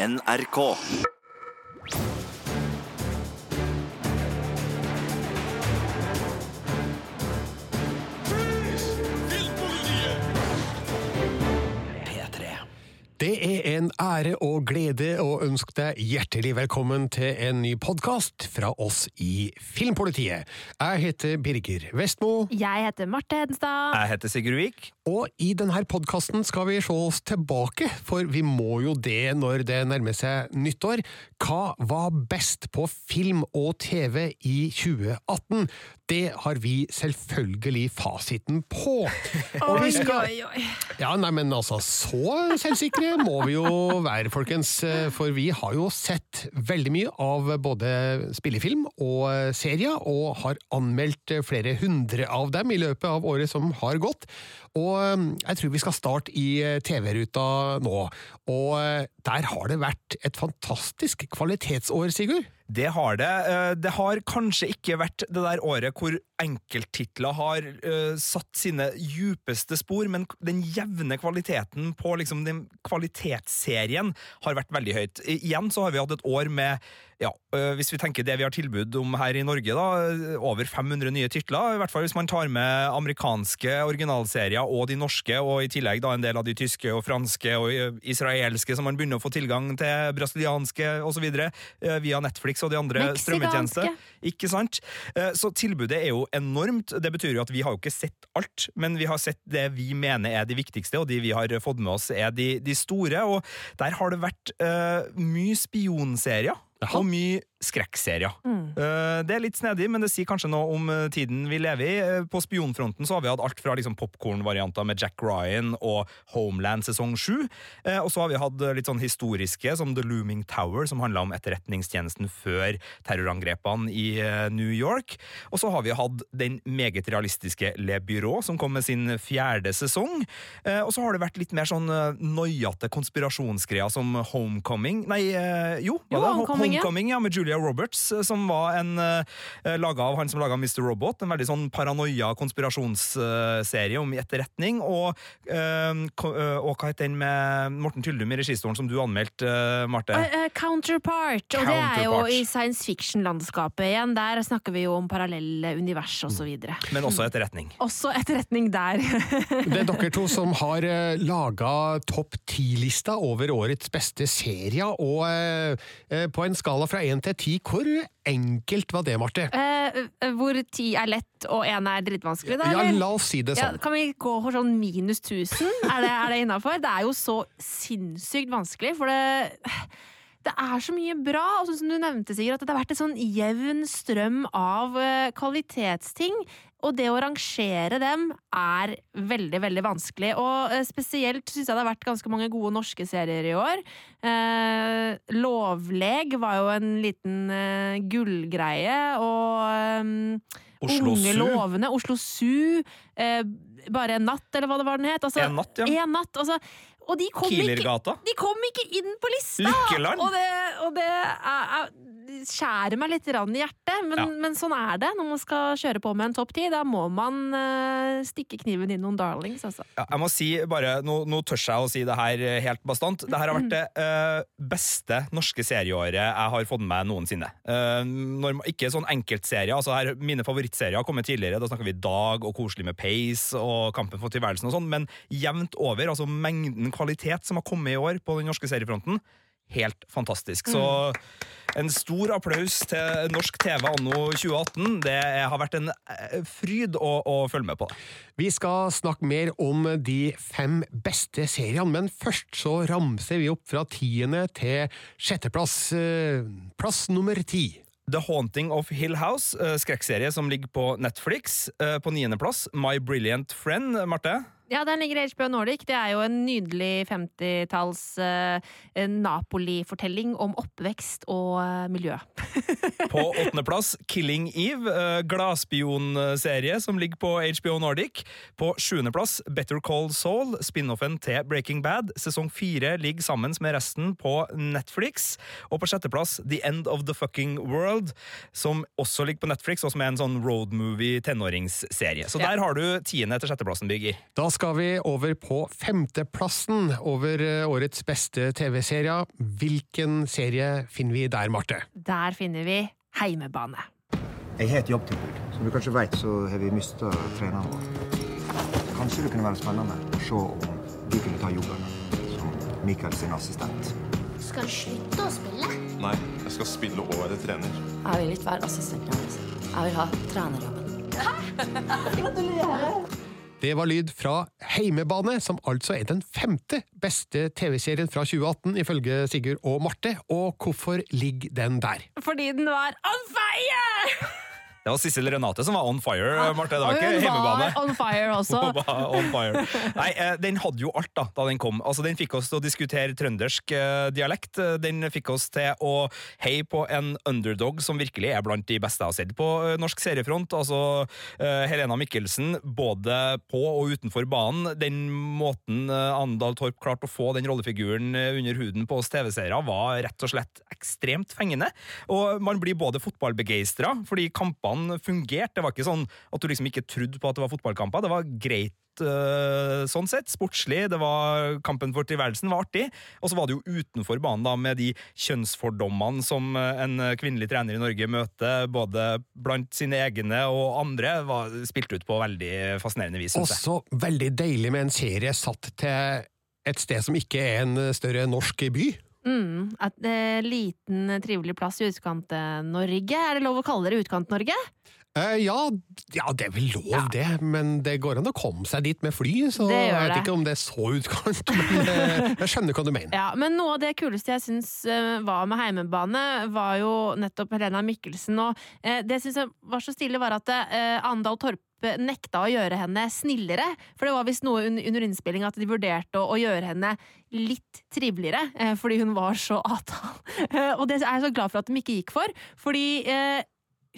NRK. En ære og glede å ønske deg hjertelig velkommen til en ny podkast fra oss i Filmpolitiet. Jeg heter Birger Vestmo, Jeg heter Marte Hedenstad. Jeg heter Sigurd Vik. og i denne podkasten skal vi se oss tilbake, for vi må jo det når det nærmer seg nyttår. Hva var best på film og TV i 2018? Det har vi selvfølgelig fasiten på. Og vi skal. Ja, nei, men altså, så selvsikre må vi jo være, folkens. For vi har jo sett veldig mye av både spillefilm og serier, og har anmeldt flere hundre av dem i løpet av året som har gått. Og eh, jeg tror vi skal starte i TV-ruta nå. Og eh, der har det vært et fantastisk kvalitetsår, Sigurd. Det har det. Eh, Det har kanskje ikke vært det der året hvor enkelttitler har eh, satt sine djupeste spor, men den jevne kvaliteten på liksom den kvalitetsserien har vært veldig høyt. Igjen så har vi hatt et år med ja, eh, hvis vi tenker det vi har tilbud om her i Norge, da, over 500 nye titler. I hvert fall hvis man tar med amerikanske originalserier og de norske, og i tillegg da en del av de tyske og franske og eh, israelske som man begynner å få tilgang til, brasilianske osv. via Netflix og de andre strømmetjenester. Ikke sant? Så tilbudet er jo enormt. Det betyr jo at vi har jo ikke sett alt, men vi har sett det vi mener er de viktigste, og de vi har fått med oss er de, de store. Og der har det vært uh, mye spionserier. Jaha. Og mye skrekkserier. Mm. Eh, Det er litt snedig, men det sier kanskje noe om eh, tiden vi lever i. Eh, På spionfronten så har vi hatt alt fra liksom popkornvarianter med Jack Ryan og Homeland sesong 7, eh, og så har vi hatt litt sånn historiske som The Looming Tower, som handla om etterretningstjenesten før terrorangrepene i New York. Og så har vi hatt den meget realistiske Le Byrå, som kom med sin fjerde sesong. Og så har det vært litt mer sånn noiate konspirasjonsgreier som Homecoming Nei, jo, Jo? Homecoming, ja. Homecoming, ja, med Julia Roberts, eh, som var en uh, laga av han som laga Mr. Robot. En veldig sånn paranoia konspirasjonsserie om etterretning. Og, eh, eh, og hva heter den med Morten Tyldum i registoren som du anmeldte, uh, Marte? Uh, uh, counterpart, og det er jo i science fiction-landskapet igjen. Der snakker vi jo om parallelle univers og så videre. Men også etterretning. Også etterretning der. Det er dere to som har uh, laga topp ti-lista over årets beste serier, og eh, eh, på en skala fra én til ti, hvor enkelt var det, Marte? Eh, eh, hvor ti er lett og én er drittvanskelig, da? Ja, la oss si det Ja, sånn. kan vi gå for sånn minus 1000? Er det, er det innafor? Det er jo så sinnssykt vanskelig, for det det er så mye bra, og som du nevnte, Sigurd, at det har vært en sånn jevn strøm av eh, kvalitetsting. Og det å rangere dem er veldig, veldig vanskelig. Og eh, spesielt syns jeg det har vært ganske mange gode norske serier i år. Eh, Lovleg var jo en liten eh, gullgreie, og eh, Oslo Unge Su. lovende. Oslo Zoo. Eh, bare en natt, eller hva det var den het. Altså, En natt, ja. En natt, altså, og de kom, ikke, de kom ikke inn på lista! Lykkeland. Og det, og det er, er, skjærer meg litt rann i hjertet, men, Ja. men sånn er det når man skal kjøre på med en topp ti. Da må man uh, stikke kniven inn noen darlings, altså. Ja, jeg må si bare, nå, nå tør jeg å si det her eh, helt bastant. Det her har vært det uh, beste norske serieåret jeg har fått med meg noensinne. Uh, når, ikke sånn enkeltserie. altså her, Mine favorittserier har kommet tidligere. Da snakker vi Dag og Koselig med Pace og Kampen for tilværelsen og sånn, men jevnt over, altså mengden kvalitet som har kommet i år på den norske seriefronten, helt fantastisk. Så en stor applaus til norsk TV anno 2018. Det har vært en eh, fryd å, å følge med på. Vi skal snakke mer om de fem beste seriene, men først så ramser vi opp fra tiende til sjetteplass. Eh, Plass nummer ti. The Haunting of Hill House, eh, skrekkserie som ligger på Netflix. På niendeplass My Brilliant Friend, Marte. Ja, den ligger i HBO Nordic. Det er jo en nydelig 50-talls uh, Napoli-fortelling om oppvekst og uh, miljø. På åttendeplass Killing Eve, uh, gladspionserie som ligger på HBO Nordic. På sjuendeplass Better Call Saul, spin-offen til Breaking Bad. Sesong fire ligger sammen med resten på Netflix. Og på sjetteplass The End of the Fucking World, som også ligger på Netflix, og som er en sånn road movie tenåringsserie. Så Ja. der har du tiende til sjetteplassen, Birger. Da skal vi over på femteplassen over eh, årets beste TV-serier. Hvilken serie finner vi der, Marte? Der finner vi Heimebane. Jeg har et jobbtilbud. Som du kanskje vet, så har vi mista treneren vår. Kanskje det kunne være spennende å se om du kunne ta jobben som Michael sin assistent. Skal du slutte å spille? Nei, jeg skal spille og være trener. Jeg vil ikke være assistenten. Jeg vil ha trenerjobben. Det var lyd fra Heimebane, som altså er den femte beste TV-serien fra 2018, ifølge Sigurd og Marte. Og hvorfor ligger den der? Fordi den var on fire! Det var Sissel Renate som var on fire, Marte. Det var ikke hjemmebane. on fire også. On fire. Nei, eh, den hadde jo alt da, da den kom. Altså, Den fikk oss til å diskutere trøndersk eh, dialekt. Eh, Den fikk oss til å heie på en underdog som virkelig er blant de beste jeg har sett på norsk seriefront. Altså Helena Mikkelsen, både på og utenfor banen. Den måten Andal Torp klarte å få den rollefiguren under huden på oss TV-seere, var rett og slett ekstremt fengende. Og man blir både fotballbegeistra, fordi kampene fungerte. Det var ikke sånn at du liksom ikke trodde på at det var fotballkamper. Det var greit eh, sånn sett. Sportslig. Det var Kampen for tilværelsen var artig. Og så var det jo utenfor banen, da, med de kjønnsfordommene som eh, en kvinnelig trener i Norge møter, både blant sine egne og andre, var spilt ut på veldig fascinerende vis. Også veldig deilig med en serie satt til et sted som ikke er en større norsk by. Mm, et eh, liten, trivelig plass i Utkant-Norge. Er det lov å kalle dere Utkant-Norge? Eh, ja, ja, det er vel lov det, men det går an å komme seg dit med fly, så jeg vet det. ikke om det er så utkant, men eh, jeg skjønner hva du mener. Ja, men noe av det kuleste jeg syns eh, var med heimebane, var jo nettopp Helena Mikkelsen. Og det det jeg syns var så stilig, var at eh, Andal Torpe nekta å gjøre henne snillere. For det var visst noe under innspilling at de vurderte å gjøre henne litt triveligere, eh, fordi hun var så avtal. Eh, og det er jeg så glad for at de ikke gikk for, fordi eh,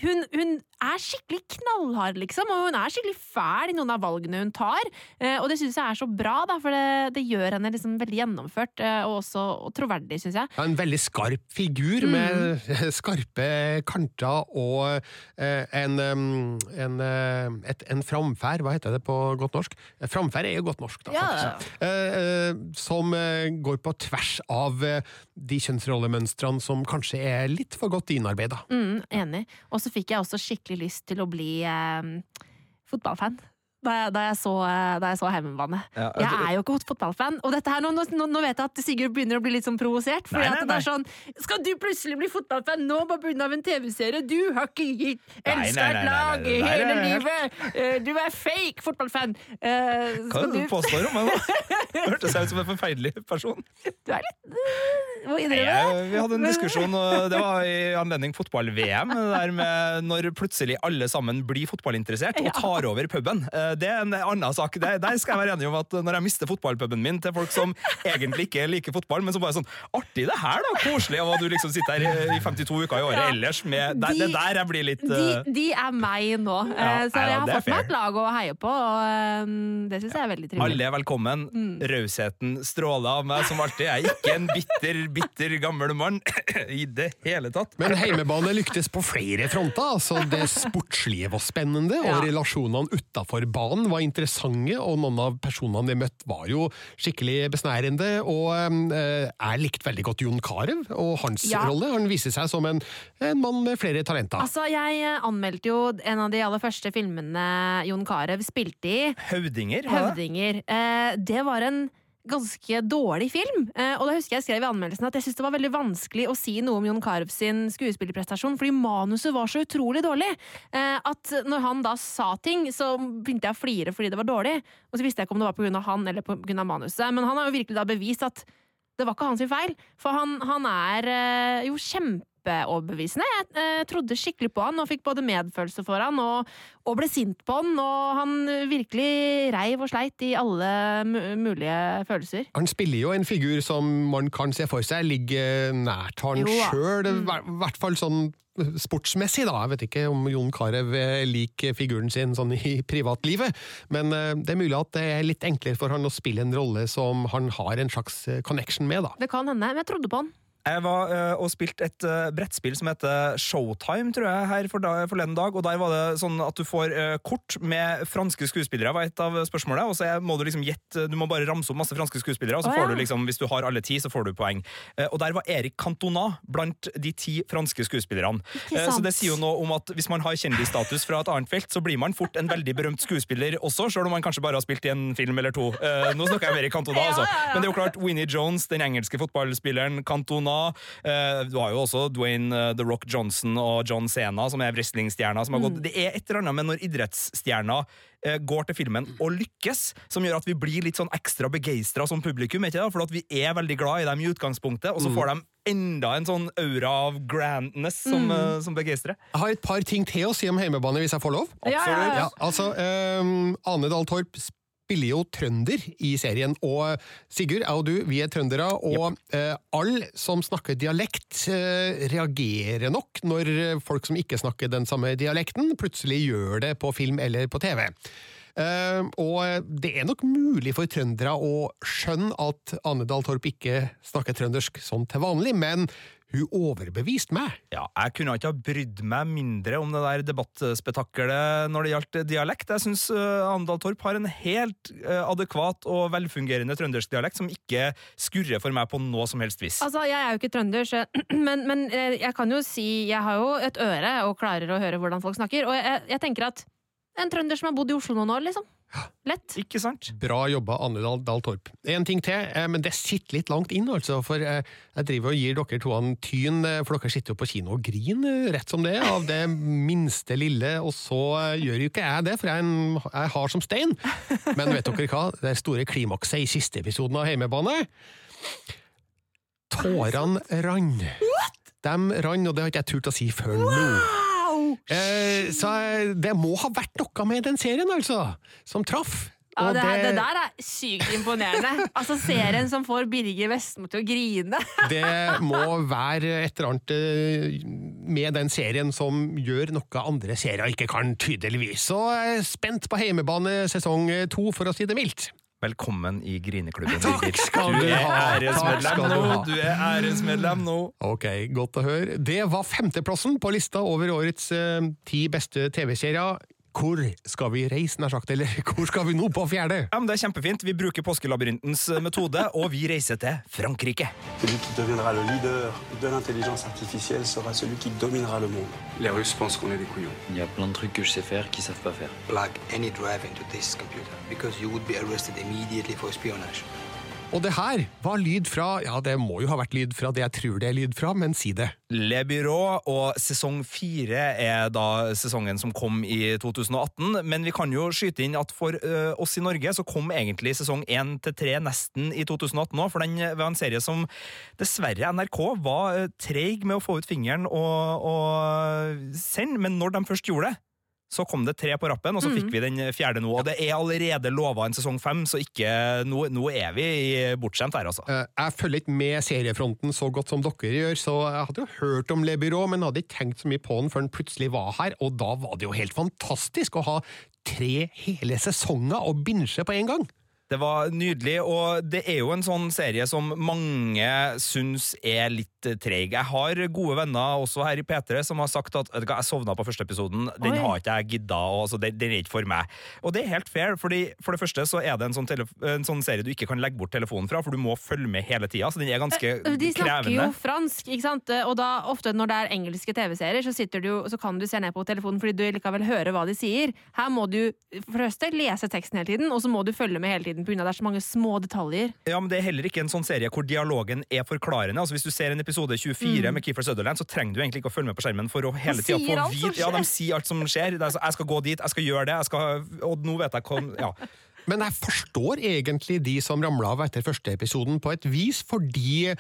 hun, hun er skikkelig knallhard, liksom, og hun er skikkelig fæl i noen av valgene hun tar. Eh, og det syns jeg er så bra, da, for det, det gjør henne liksom veldig gjennomført eh, og også og troverdig, syns jeg. Ja, En veldig skarp figur med skarpe kanter og eh, en, en, eh, et, en framferd, hva heter det på godt norsk? Framferd er jo godt norsk, da, Ja. faktisk. Eh, eh, som går på tvers av de kjønnsrollemønstrene som kanskje er litt for godt innarbeida. Mm, enig. Og så fikk jeg også skikkelig lyst til å bli eh, fotballfan. Da jeg, da jeg så, eh, da jeg så Heimebane. Ja, Jeg det- er jo ikke fotballfan. Og dette her, nå, nå, nå vet jeg at Sigurd begynner å bli litt sånn provosert. Fordi Nei, nei, at det er sånn Skal du plutselig bli fotballfan nå på grunn av en TV-serie? Du har ikke gitt elska et lag i hele livet! Eh, Du er fake fotballfan! Uh, Hva er det du påstår om meg, da? Hørtes jeg ut som en forferdelig person? Du er litt Må innrømme det. vi hadde en diskusjon, og det var i anledning fotball-VM. Der med når plutselig alle sammen blir fotballinteressert og tar over puben. Det er en annen sak. Det, der skal jeg være enig om at når jeg mister fotballpuben min til folk som egentlig ikke liker fotball, men som bare er sånn Artig det her, da! Koselig! Og du liksom sitter her i 52 uker i året Ja. ellers med Det, De- det der jeg blir litt De, eh, de er meg nå. Eh, Ja, så jeg ja, jeg har fått meg et lag å heie på, og um, det syns jeg er veldig trivelig. Alle er velkommen. Mm. Rausheten stråler av meg som alltid. Jeg er ikke en bitter, bitter gammel mann i det hele tatt. Men heimebane lyktes på flere fronter. altså Det sportslige var spennende, og Ja. relasjonene utafor banen var interessante. Og noen av personene vi møtte var jo skikkelig besnærende. Og eh, jeg likte veldig godt Jon Carew og hans Ja. rolle. Han viser seg som en, en mann med flere talenter. Altså, Jeg eh, anmeldte jo en av de aller første filmene Jon Carew spilte i, Høvdinger? 'Høvdinger'. Eh, det var en ganske dårlig film. Eh, og da husker jeg skrev i anmeldelsen at jeg syntes det var veldig vanskelig å si noe om Jon Carew sin skuespillerprestasjon, fordi manuset var så utrolig dårlig. Eh, at når han da sa ting, så begynte jeg å flire fordi det var dårlig. Og så visste jeg ikke om det var pga. han eller pga. manuset. Men han har jo virkelig da bevist at det var ikke hans feil. For han, han er jo jo kjempeoverbevisende. Jeg eh, trodde skikkelig på han og fikk både medfølelse for han og, og ble sint på han. Og han virkelig reiv og sleit i alle mulige følelser. Han spiller jo en figur som man kan se for seg ligger nært han sjøl, i Mm. hvert fall sånn sportsmessig, da. Jeg vet ikke om Jon Carew eh, liker figuren sin sånn i privatlivet, men eh, det er mulig at det er litt enklere for han å spille en rolle som han har en slags connection med, da. Det kan hende, men jeg trodde på han. Jeg var uh, og spilte et uh, brettspill som heter Showtime, tror jeg, her for da, forleden dag. Og der var det sånn at du får uh, kort med franske skuespillere, var et av spørsmålene. Og så må du liksom gjette Du må bare ramse opp masse franske skuespillere, og så får ja. du liksom, hvis du har alle ti, så får du poeng. Og der var Erik Cantona blant de ti franske skuespillerne. Så det sier jo noe om at hvis man har kjendisstatus fra et annet felt, så blir man fort en veldig berømt skuespiller også, selv om man kanskje bare har spilt i en film eller to. Nå snakker jeg om Erik Cantona, Ja, altså. Men det er jo klart, Winnie Jones, den engelske fotballspilleren, Cantona. Eh, du har jo også Dwayne eh, The Rock Johnson og John Cena, som er wrestlingstjerner. Som har Mm. Det er et eller annet med når idrettsstjerner eh, går til filmen og lykkes, som gjør at vi blir litt sånn ekstra begeistra som publikum. Ikke det? For at vi er veldig glad i dem i utgangspunktet, og så får de enda en sånn aura av grandness som, eh, som begeistrer. Jeg har et par ting til å si om heimebane, hvis jeg får lov. Ja, ja, ja. Ja, altså, um, Ane Dahl Torp spiller jo trønder i serien, og Sigurd, jeg og du, vi er trøndere, og eh, alle som snakker dialekt eh, reagerer nok når folk som ikke snakker den samme dialekten, plutselig gjør det på film eller på TV. Uh, og det er nok mulig for trøndere å skjønne at Ane Dahl Torp ikke snakker trøndersk sånn til vanlig, men hun overbeviste meg. Ja, jeg kunne ikke ha brydd meg mindre om det der debattspetakkelet når det gjaldt dialekt. Jeg syns uh, Andal Torp har en helt eh, adekvat og velfungerende trøndersk dialekt som ikke skurrer for meg på noe som helst vis. Altså, Jeg er jo ikke trønder, så, men, men eh, jeg kan jo si Jeg har jo et øre og klarer å høre hvordan folk snakker. Og jeg, jeg tenker at en trønder som har bodd i Oslo noen år, liksom. Lett. Ikke sant? Bra jobba, Anne Dahl, Dahl Torp. En ting til, eh, men det sitter litt langt inn, altså. For eh, jeg driver og gir dere to en tyn, eh, for dere sitter jo på kino og griner rett som det er, av det minste lille. Og så eh, gjør jo ikke jeg det, for jeg er, en, jeg er hard som stein. Men vet dere hva? Det store klimakset i siste episoden av Heimebane Tårene rant. De rant, og det har ikke jeg turt å si før nå. Eh, så eh, det må ha vært noe med den serien, altså, som traff. Ja, det, det, det der er sykt imponerende. Altså Serien som får Birger Vestmo til å grine. Det må være et eller annet eh, med den serien som gjør noe andre serier ikke kan, tydeligvis. Så er spent på heimebane sesong to, for å si det mildt. Velkommen i Grineklubben. Takk skal du du er. Takk æresmedlem skal du nå! ha. Du er æresmedlem nå! Ok, godt å høre. Det var femteplassen på lista over årets eh, ti beste TV-serier. Hvor skal vi reise, nær sagt, eller hvor skal vi nå på fjerde? Ja, men Det er kjempefint. Vi bruker påskelabyrintens metode, og vi reiser til Frankrike. Celui qui deviendra le leader de l'intelligence artificielle sera celui qui dominera le monde. Les Russes pensent qu'on est des couillons. Il y a plein de trucs que je sais faire qu'ils savent pas faire. Plug any drive into this computer because you would be arrested immediately for espionage. Og det her var lyd fra Ja, det må jo ha vært lyd fra det jeg tror det er lyd fra, men si det. Le Byrå, og sesong fire er da sesongen som kom i 2018. Men vi kan jo skyte inn at for ø, oss i Norge så kom egentlig sesong én til tre nesten i 2018 òg, for den var en serie som dessverre NRK var treig med å få ut fingeren og, og sende, men når de først gjorde det, så kom det tre på rappen, og så fikk vi den fjerde nå. Og det er allerede lova en sesong fem, så ikke, nå, nå er vi i- bortskjemt her, altså. Eh, Jeg følger ikke med seriefronten så godt som dere gjør, så jeg hadde jo hørt om Le Byrå, men hadde ikke tenkt så mye på den før den plutselig var her, og da var det jo helt fantastisk å ha tre hele sesonger å binche på en gang. Det var nydelig, og det er jo en sånn serie som mange syns er litt eh, treig. Jeg har gode venner også her i P3 som har sagt at jeg sovna på første episoden, den Oi. har ikke jeg gidda, og, altså, den, den er ikke for meg. Og det er helt fair, fordi for det første så er det en sånn, en sånn serie du ikke kan legge bort telefonen fra, for du må følge med hele tida, så den er ganske krevende. De snakker krevende. jo fransk, ikke sant? Og da ofte når det er engelske TV-serier, så, sitter du, jo- så kan du se ned på telefonen fordi du likevel hører hva de sier. Her må du for første lese teksten hele tiden, og så må du følge med hele tiden pga. det er så mange små detaljer. Ja, men Det er heller ikke en sånn serie hvor dialogen er forklarende. Altså Hvis du ser en episode 24 med Keefer Sutherland, så trenger du egentlig ikke å følge med på skjermen for å hele tida få vite Ja, de sier alt som skjer. Det er så, jeg skal gå dit, jeg skal gjøre det, jeg skal, og nå vet jeg hva Ja. Men jeg forstår egentlig de som ramla av etter første episoden på et vis, fordi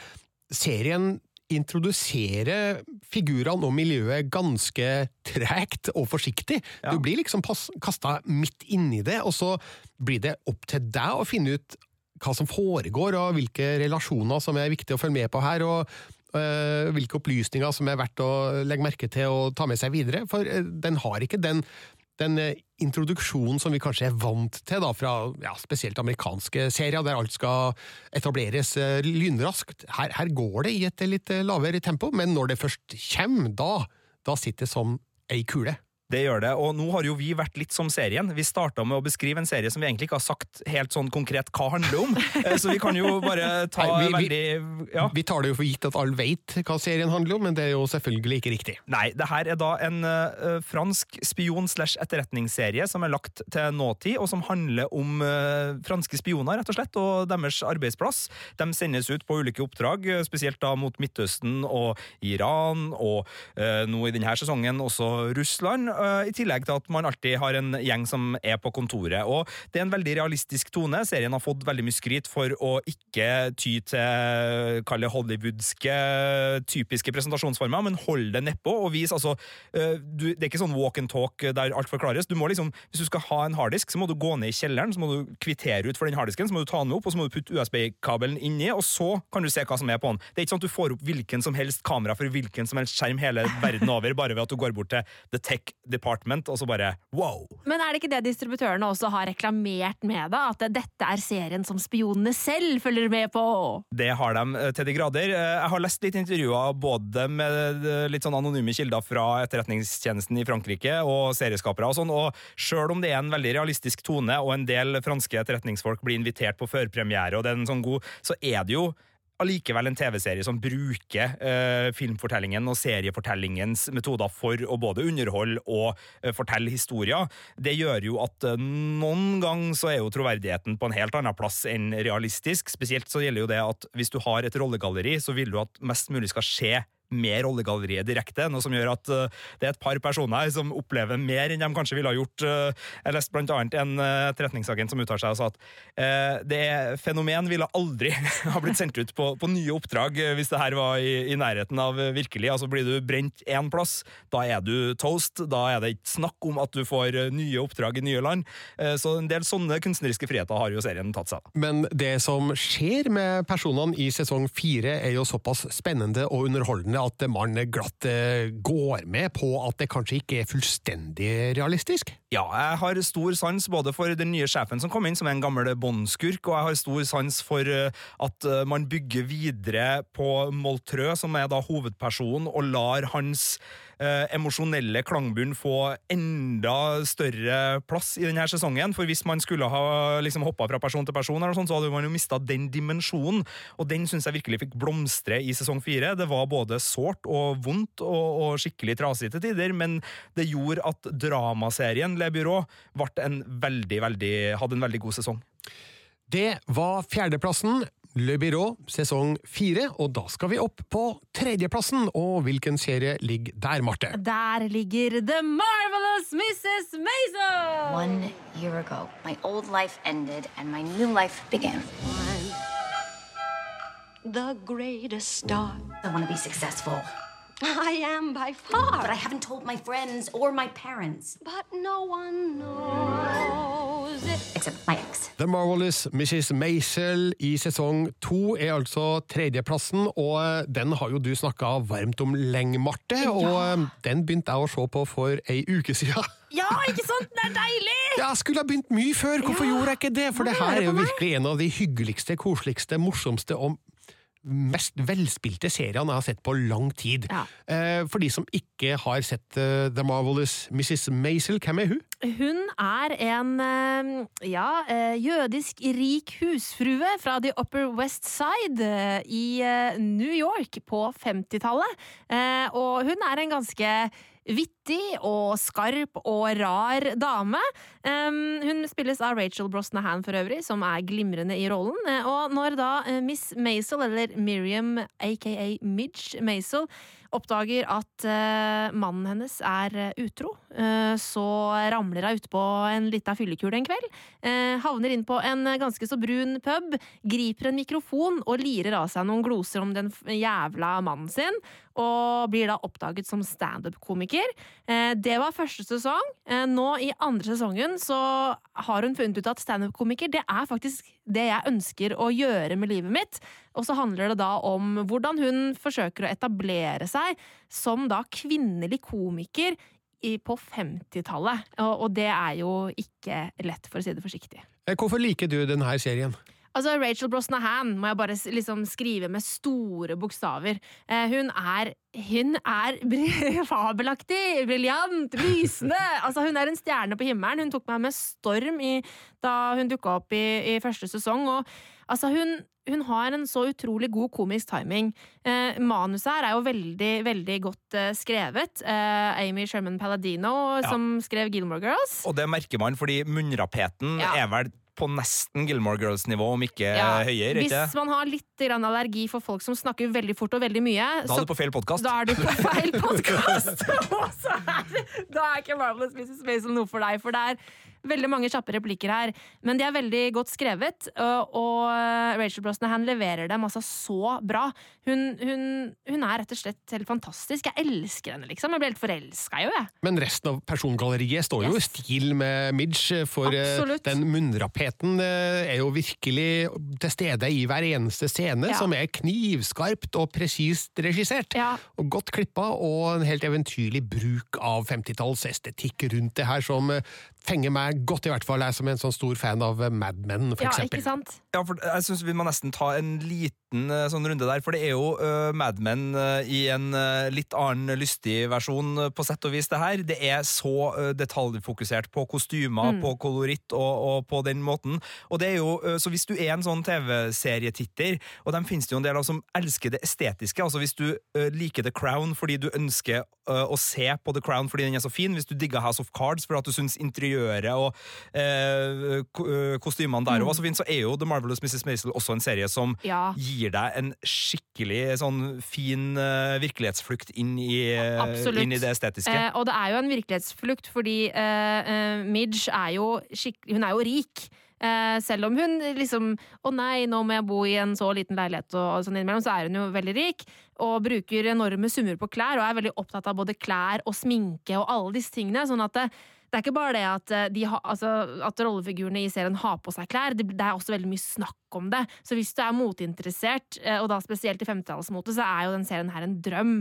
serien introduserer figurene og miljøet ganske tregt og forsiktig. Ja. Du blir liksom kasta midt inni det, og så blir det opp til deg å finne ut hva som foregår, og hvilke relasjoner som er viktig å følge med på her, og hvilke opplysninger som er verdt å legge merke til og ta med seg videre. For øh, den har ikke den den eh, introduksjonen som vi kanskje er vant til da, fra ja, spesielt amerikanske serier, der alt skal etableres eh, lynraskt. Her, her går det i et litt eh, lavere tempo, men når det først kommer, da, da sitter det som ei kule. Det gjør det, og nå har jo vi vært litt som serien. Vi starta med å beskrive en serie som vi egentlig ikke har sagt helt sånn konkret hva handler om. Eh, Så vi kan jo bare ta Nei, vi, veldig ja. vi tar det jo for gitt at alle vet hva serien handler om, men det er jo selvfølgelig ikke riktig. Nei, det her er da en uh, fransk spion slash etterretningsserie som er lagt til nåtid, og som handler om uh, franske spioner, rett og slett, og deres arbeidsplass. De sendes ut på ulike oppdrag, spesielt da mot Midtøsten og Iran, og uh, nå i denne sesongen også Russland, i tillegg til at man alltid har en gjeng som er på kontoret. Og det er en veldig realistisk tone. Serien har fått veldig mye skryt for å ikke ty til kalle hollywoodske typiske presentasjonsformer, men hold det nedpå og vis altså eh, du, Det er ikke sånn walk and talk der alt forklares. Du må liksom, Hvis du skal ha en harddisk, så må du gå ned i kjelleren, så må du kvittere ut for den harddisken, så må du ta den opp, og så må du putte USB-kabelen inni, og så kan du se hva som er på den. Det er ikke sånn at du får opp hvilken som helst kamera for hvilken som helst skjerm hele verden over, bare ved at du går bort til The Tech Department, og så bare wow! Men er det ikke det distributørene også har reklamert med, da? At dette er serien som spionene selv følger med på? Det har de eh, til de grader. Eh, Jeg har lest litt intervjuer både med eh, litt sånn anonyme kilder fra etterretningstjenesten i Frankrike og serieskapere og sånn, og sjøl om det er en veldig realistisk tone, og en del franske etterretningsfolk blir invitert på førpremiere, og det er en sånn god, så er det jo allikevel en TV-serie som bruker eh, filmfortellingen og seriefortellingens metoder for å både underholde og eh, fortelle historier. Det gjør jo at eh, noen gang så er jo troverdigheten på en helt annen plass enn realistisk. Spesielt så gjelder jo det at hvis du har et rollegalleri, så vil du at mest mulig skal skje med rollegalleriet direkte, noe som gjør at uh, det er et par personer her som opplever mer enn de kanskje ville ha gjort. Uh, jeg leste annet en uh, etterretningsagent som uttalte seg og sa at det fenomen ville aldri ha blitt sendt ut på, på nye oppdrag hvis det her var i, i nærheten av virkelig. Altså Blir du brent én plass, da er du toast. Da er det ikke snakk om at du får nye oppdrag i nye land. Så en del sånne kunstneriske friheter har jo serien tatt seg. Men det som skjer med personene i sesong fire er jo såpass spennende og underholdende at man glatt eh, går med på at det kanskje ikke er fullstendig realistisk? Ja, jeg har stor sans både for den nye sjefen som kom inn, som er en gammel båndskurk, og jeg har stor sans for eh, at eh, man bygger videre på Moltrø, som er da hovedpersonen, og lar hans eh, emosjonelle klangbunnen få enda større plass i denne sesongen. For hvis man skulle ha liksom hoppa fra person til person, sånt, så hadde man jo mista den dimensjonen. Og den syns jeg virkelig fikk blomstre i sesong fire. Det var både sårt og vondt og, og skikkelig trasig til tider, men det gjorde at dramaserien Le Byrå en veldig, veldig, hadde en veldig god sesong. Det var fjerdeplassen. Le Byrå sesong fire, og da skal vi opp på tredjeplassen. Og hvilken serie ligger der, Marte? Der ligger The Marvelous Mrs. Maisel! One year ago, my old life ended and my new life began. The greatest star. I want to be successful. I am by far. But I haven't told my friends or my parents. But no one knows it. Except my. The Marvelous Mrs. Maisel i sesong to er altså tredjeplassen, og den har jo du snakka varmt om lenge, Marte. Og den begynte jeg å se på for ei uke siden. Ja, ikke sant? Det er deilig! Jeg skulle ha begynt mye før, hvorfor gjorde jeg ikke det? For det her er jo virkelig en av de hyggeligste, koseligste, morsomste og mest velspilte seriene jeg har sett på lang tid. Ja. Eh, For de som ikke har sett eh, The Marvelous Mrs. Maisel, hvem er hun? Hun er en eh, ja, jødisk rik husfrue fra The Upper West Side i New York på 50-tallet. Eh, Og hun er en ganske vittig og skarp og rar dame. Hun spilles av Rachel Brosnahan for øvrig, som er glimrende i rollen. Eh, Og når da eh, Miss Maisel, eller Miriam aka Midge Maisel, oppdager at eh, mannen hennes er eh, utro, eh, så ramler hun utpå en lita fyllekule en kveld. havner inn på en ganske så brun pub, griper en mikrofon og lirer av seg noen gloser om den jævla mannen sin, og blir da oppdaget som standup-komiker. Det var første sesong. Nå i andre sesongen så har hun funnet ut at standup-komiker det er faktisk det jeg ønsker å gjøre med livet mitt. Og så handler det da om hvordan hun forsøker å etablere seg som da kvinnelig komiker på 50-tallet, og, og det er jo ikke lett, for å si det forsiktig. Eh, Hvorfor liker du denne serien? Altså, Rachel Brosnahan må jeg bare liksom skrive med store bokstaver. Eh, hun er hun er fabelaktig, briljant, lysende! Altså, hun er en stjerne på himmelen. Hun tok meg med storm i, da hun dukka opp i, i første sesong. Og altså, hun, hun har en så utrolig god komisk timing. Eh, manuset her er jo veldig, veldig godt eh, skrevet. Eh, Amy Sherman Palladino, Ja. som skrev Gilmore Girls. Og det merker man, fordi munnrapeten Ja. er vel på nesten Gilmore Girls-nivå, om ikke Ja, høyere. ikke? Hvis man har litt allergi for folk som snakker veldig fort og veldig mye, Da er du på feil podkast. Da er du på feil podkast! da er ikke Marvelous Mrs. Maisel noe for deg, for det er veldig mange kjappe replikker her. Men de er veldig godt skrevet, og Rachel Brosnahan leverer dem altså så bra. Hun, hun, hun er rett og slett helt fantastisk. Jeg elsker henne, liksom. Jeg blir helt forelska i henne, jeg. Men resten av persongalleriet står jo i stil med Midge, for eh, Absolutt. den munnrappheten eh, er jo virkelig til stede i hver eneste scene, Ja. som er knivskarpt og presist regissert. Og godt klippa, og en helt eventyrlig bruk av 50-tallsestetikk rundt det her, som eh, fenger meg godt, i hvert fall. Jeg som er en sånn stor fan av Mad Men, for eksempel. Ikke sant? Ja, for jeg synes Vi må nesten ta en liten eh, sånn runde der, for det er jo uh, Mad Men eh, i en litt annen lystig versjon, på sett og vis. det her. Det er så detaljfokusert på kostymer, Mm. på koloritt og, og på den måten. Og det er jo, Så hvis du er en sånn TV-serietitter, og dem finnes det jo en del av som elsker det estetiske, altså hvis du liker The Crown fordi du ønsker å se på The Crown fordi den er så fin, hvis du digger House of Cards fordi at du syns interiøret og eh, kostymene der Mm. var så fint, så er jo The Marvelous Mrs. Maisel også en serie som Ja. gir deg en skikkelig sånn fin uh, virkelighetsflukt inn i, eh, inn i det estetiske. Eh, og det er jo en virkelighetsflukt, fordi eh, eh, Midge er jo skikkelig Hun er jo rik. Eh, selv om hun liksom Å nei, nå må jeg bo i en så liten leilighet, og, og sånn innimellom, så er hun jo veldig rik. Og bruker enorme summer på klær, og er veldig opptatt av både klær og sminke og alle disse tingene. Sånn at det, det er ikke bare det at, eh, de ha, altså, at rollefigurene i serien har på seg klær, det, det er også veldig mye snakk om det. Så hvis du er moteinteressert, eh, og da spesielt i 50-tallsmote, så er jo den serien her en drøm.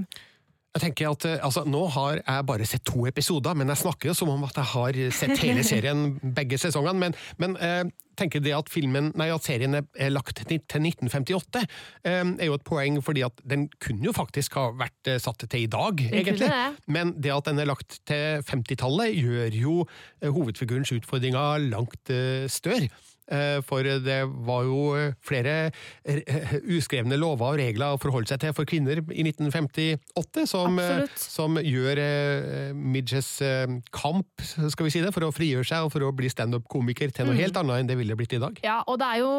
Jeg tenker at, eh, altså, Nå har jeg bare sett to episoder, men jeg snakker jo som om at jeg har sett hele serien begge sesongene. Men, men eh, tenker det at, filmen, nei, at serien er, lagt til 1958, eh, er jo et poeng, fordi at den kunne jo faktisk ha vært eh, satt til i dag, egentlig. det. Men det at den er lagt til 50-tallet, gjør jo eh, hovedfigurens utfordringer langt større. Eh, For det var jo eh, flere eh, uskrevne lover og regler å forholde seg til for kvinner i 1958, som, som gjør Midges kamp skal vi si det, for å frigjøre seg og for å bli standup-komiker til noe Mm. helt annet enn det ville blitt i dag. Ja, og det er jo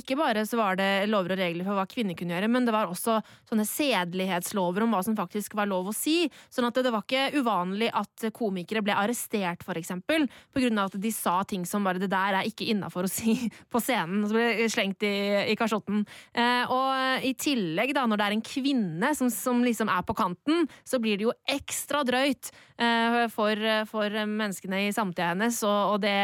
ikke bare så var det lover og regler for hva kvinner kunne gjøre, men det var også sånne sedelighetslover om hva som faktisk var lov å si. Sånn at det, det var ikke uvanlig at komikere ble arrestert, for eksempel, på grunn av at de sa ting som bare 'det der er ikke innafor å si på scenen', og så ble slengt i, i kasjotten. Eh, og i tillegg, da, når det er en kvinne som, som liksom er på kanten, så blir det jo ekstra drøyt eh, for, for menneskene i samtida hennes, og, og det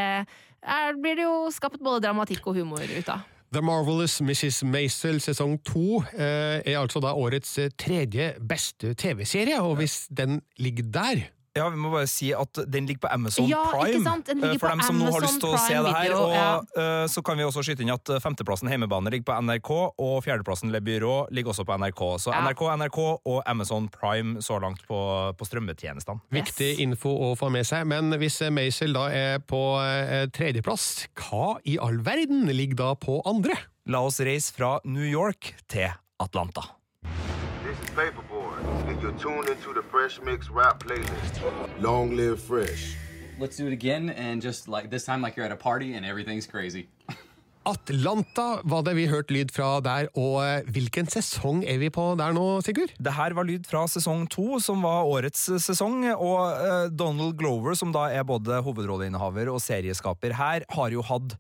er, blir det jo skapt både dramatikk og humor ut av. The Marvelous Mrs. Maisel sesong to eh, er altså da årets eh, tredje beste TV-serie, og hvis den ligger der Ja, vi må bare si at den ligger på Amazon Ja, Prime. sant? Den ligger eh, for dem som nå har Amazon lyst til å se det her. Video, Og ja. eh, så kan vi også skyte inn at eh, femteplassen Heimebane ligger på NRK, og fjerdeplassen Le Byrå ligger også på NRK. Så Ja. NRK, NRK og Amazon Prime så langt på, på strømmetjenestene. Viktig info å få med seg, men hvis Maisel da er på tredjeplass, hva i all verden ligger da på andre? La oss reise fra New York til Atlanta. This is you're tuned into the Fresh Mix Rap playlist. Long live Fresh. Let's do it again, and just like this time, like you're at a party and everything's crazy. Atlanta var det vi hørte lyd fra der, og eh, hvilken sesong er vi på der nå, Sigurd? Det her var lyd fra sesong to, som var årets sesong. Og eh, Donald Glover, som da er både hovedrolleinnehaver og serieskaper her, har jo hatt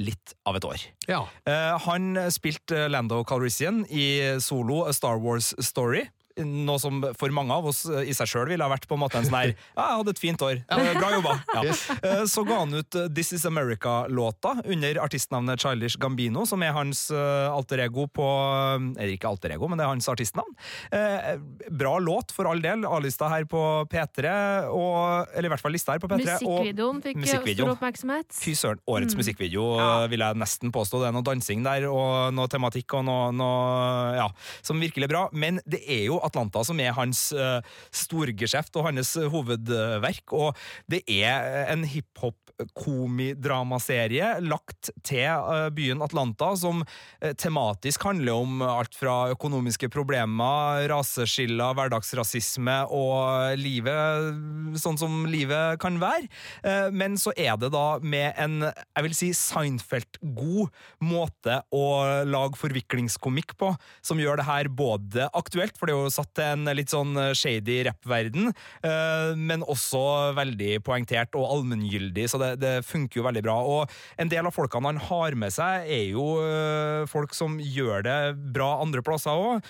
litt av et år. Ja. Eh, han spilte Lando Calrissian i solo A Star Wars Story. Noe som for mange av oss eh, i seg sjøl ville ha vært på en måte en sånn her Ja, jeg hadde et fint år. Eh, Bra jobba. Ja. Eh, Så ga han ut This Is America-låta under artistnavnet Childish Gambino, som er hans alter ego på Eller ikke alter ego, men det er hans artistnavn. Eh, Bra låt, for all del. A-lista her på P3, og, eller i hvert fall lista her på P3. Musikkvideoen fikk musikkvideoen. stor oppmerksomhet. Fy søren, årets Mm. musikkvideo vil jeg nesten påstå. Det er noe dansing der, og noe tematikk og noe, noe ja, som virkelig er bra. Men det er jo Atlanta som er hans uh, storgeskjeft og hans hovedverk. Og det er en hiphop-komidramaserie lagt til eh, byen Atlanta, som eh, tematisk handler om alt fra økonomiske problemer, raseskiller, hverdagsrasisme og livet sånn som livet kan være. Eh, Men så er det da med en, jeg vil si, Seinfeld-god måte å lage forviklingskomikk på, som gjør det her både aktuelt, for det er jo satt til en litt sånn shady rappverden, eh, men også veldig poengtert og allmenngyldig, så det, det funker jo veldig bra. Og en del av folkene han har med seg, er jo eh, folk som gjør det bra andre plasser òg.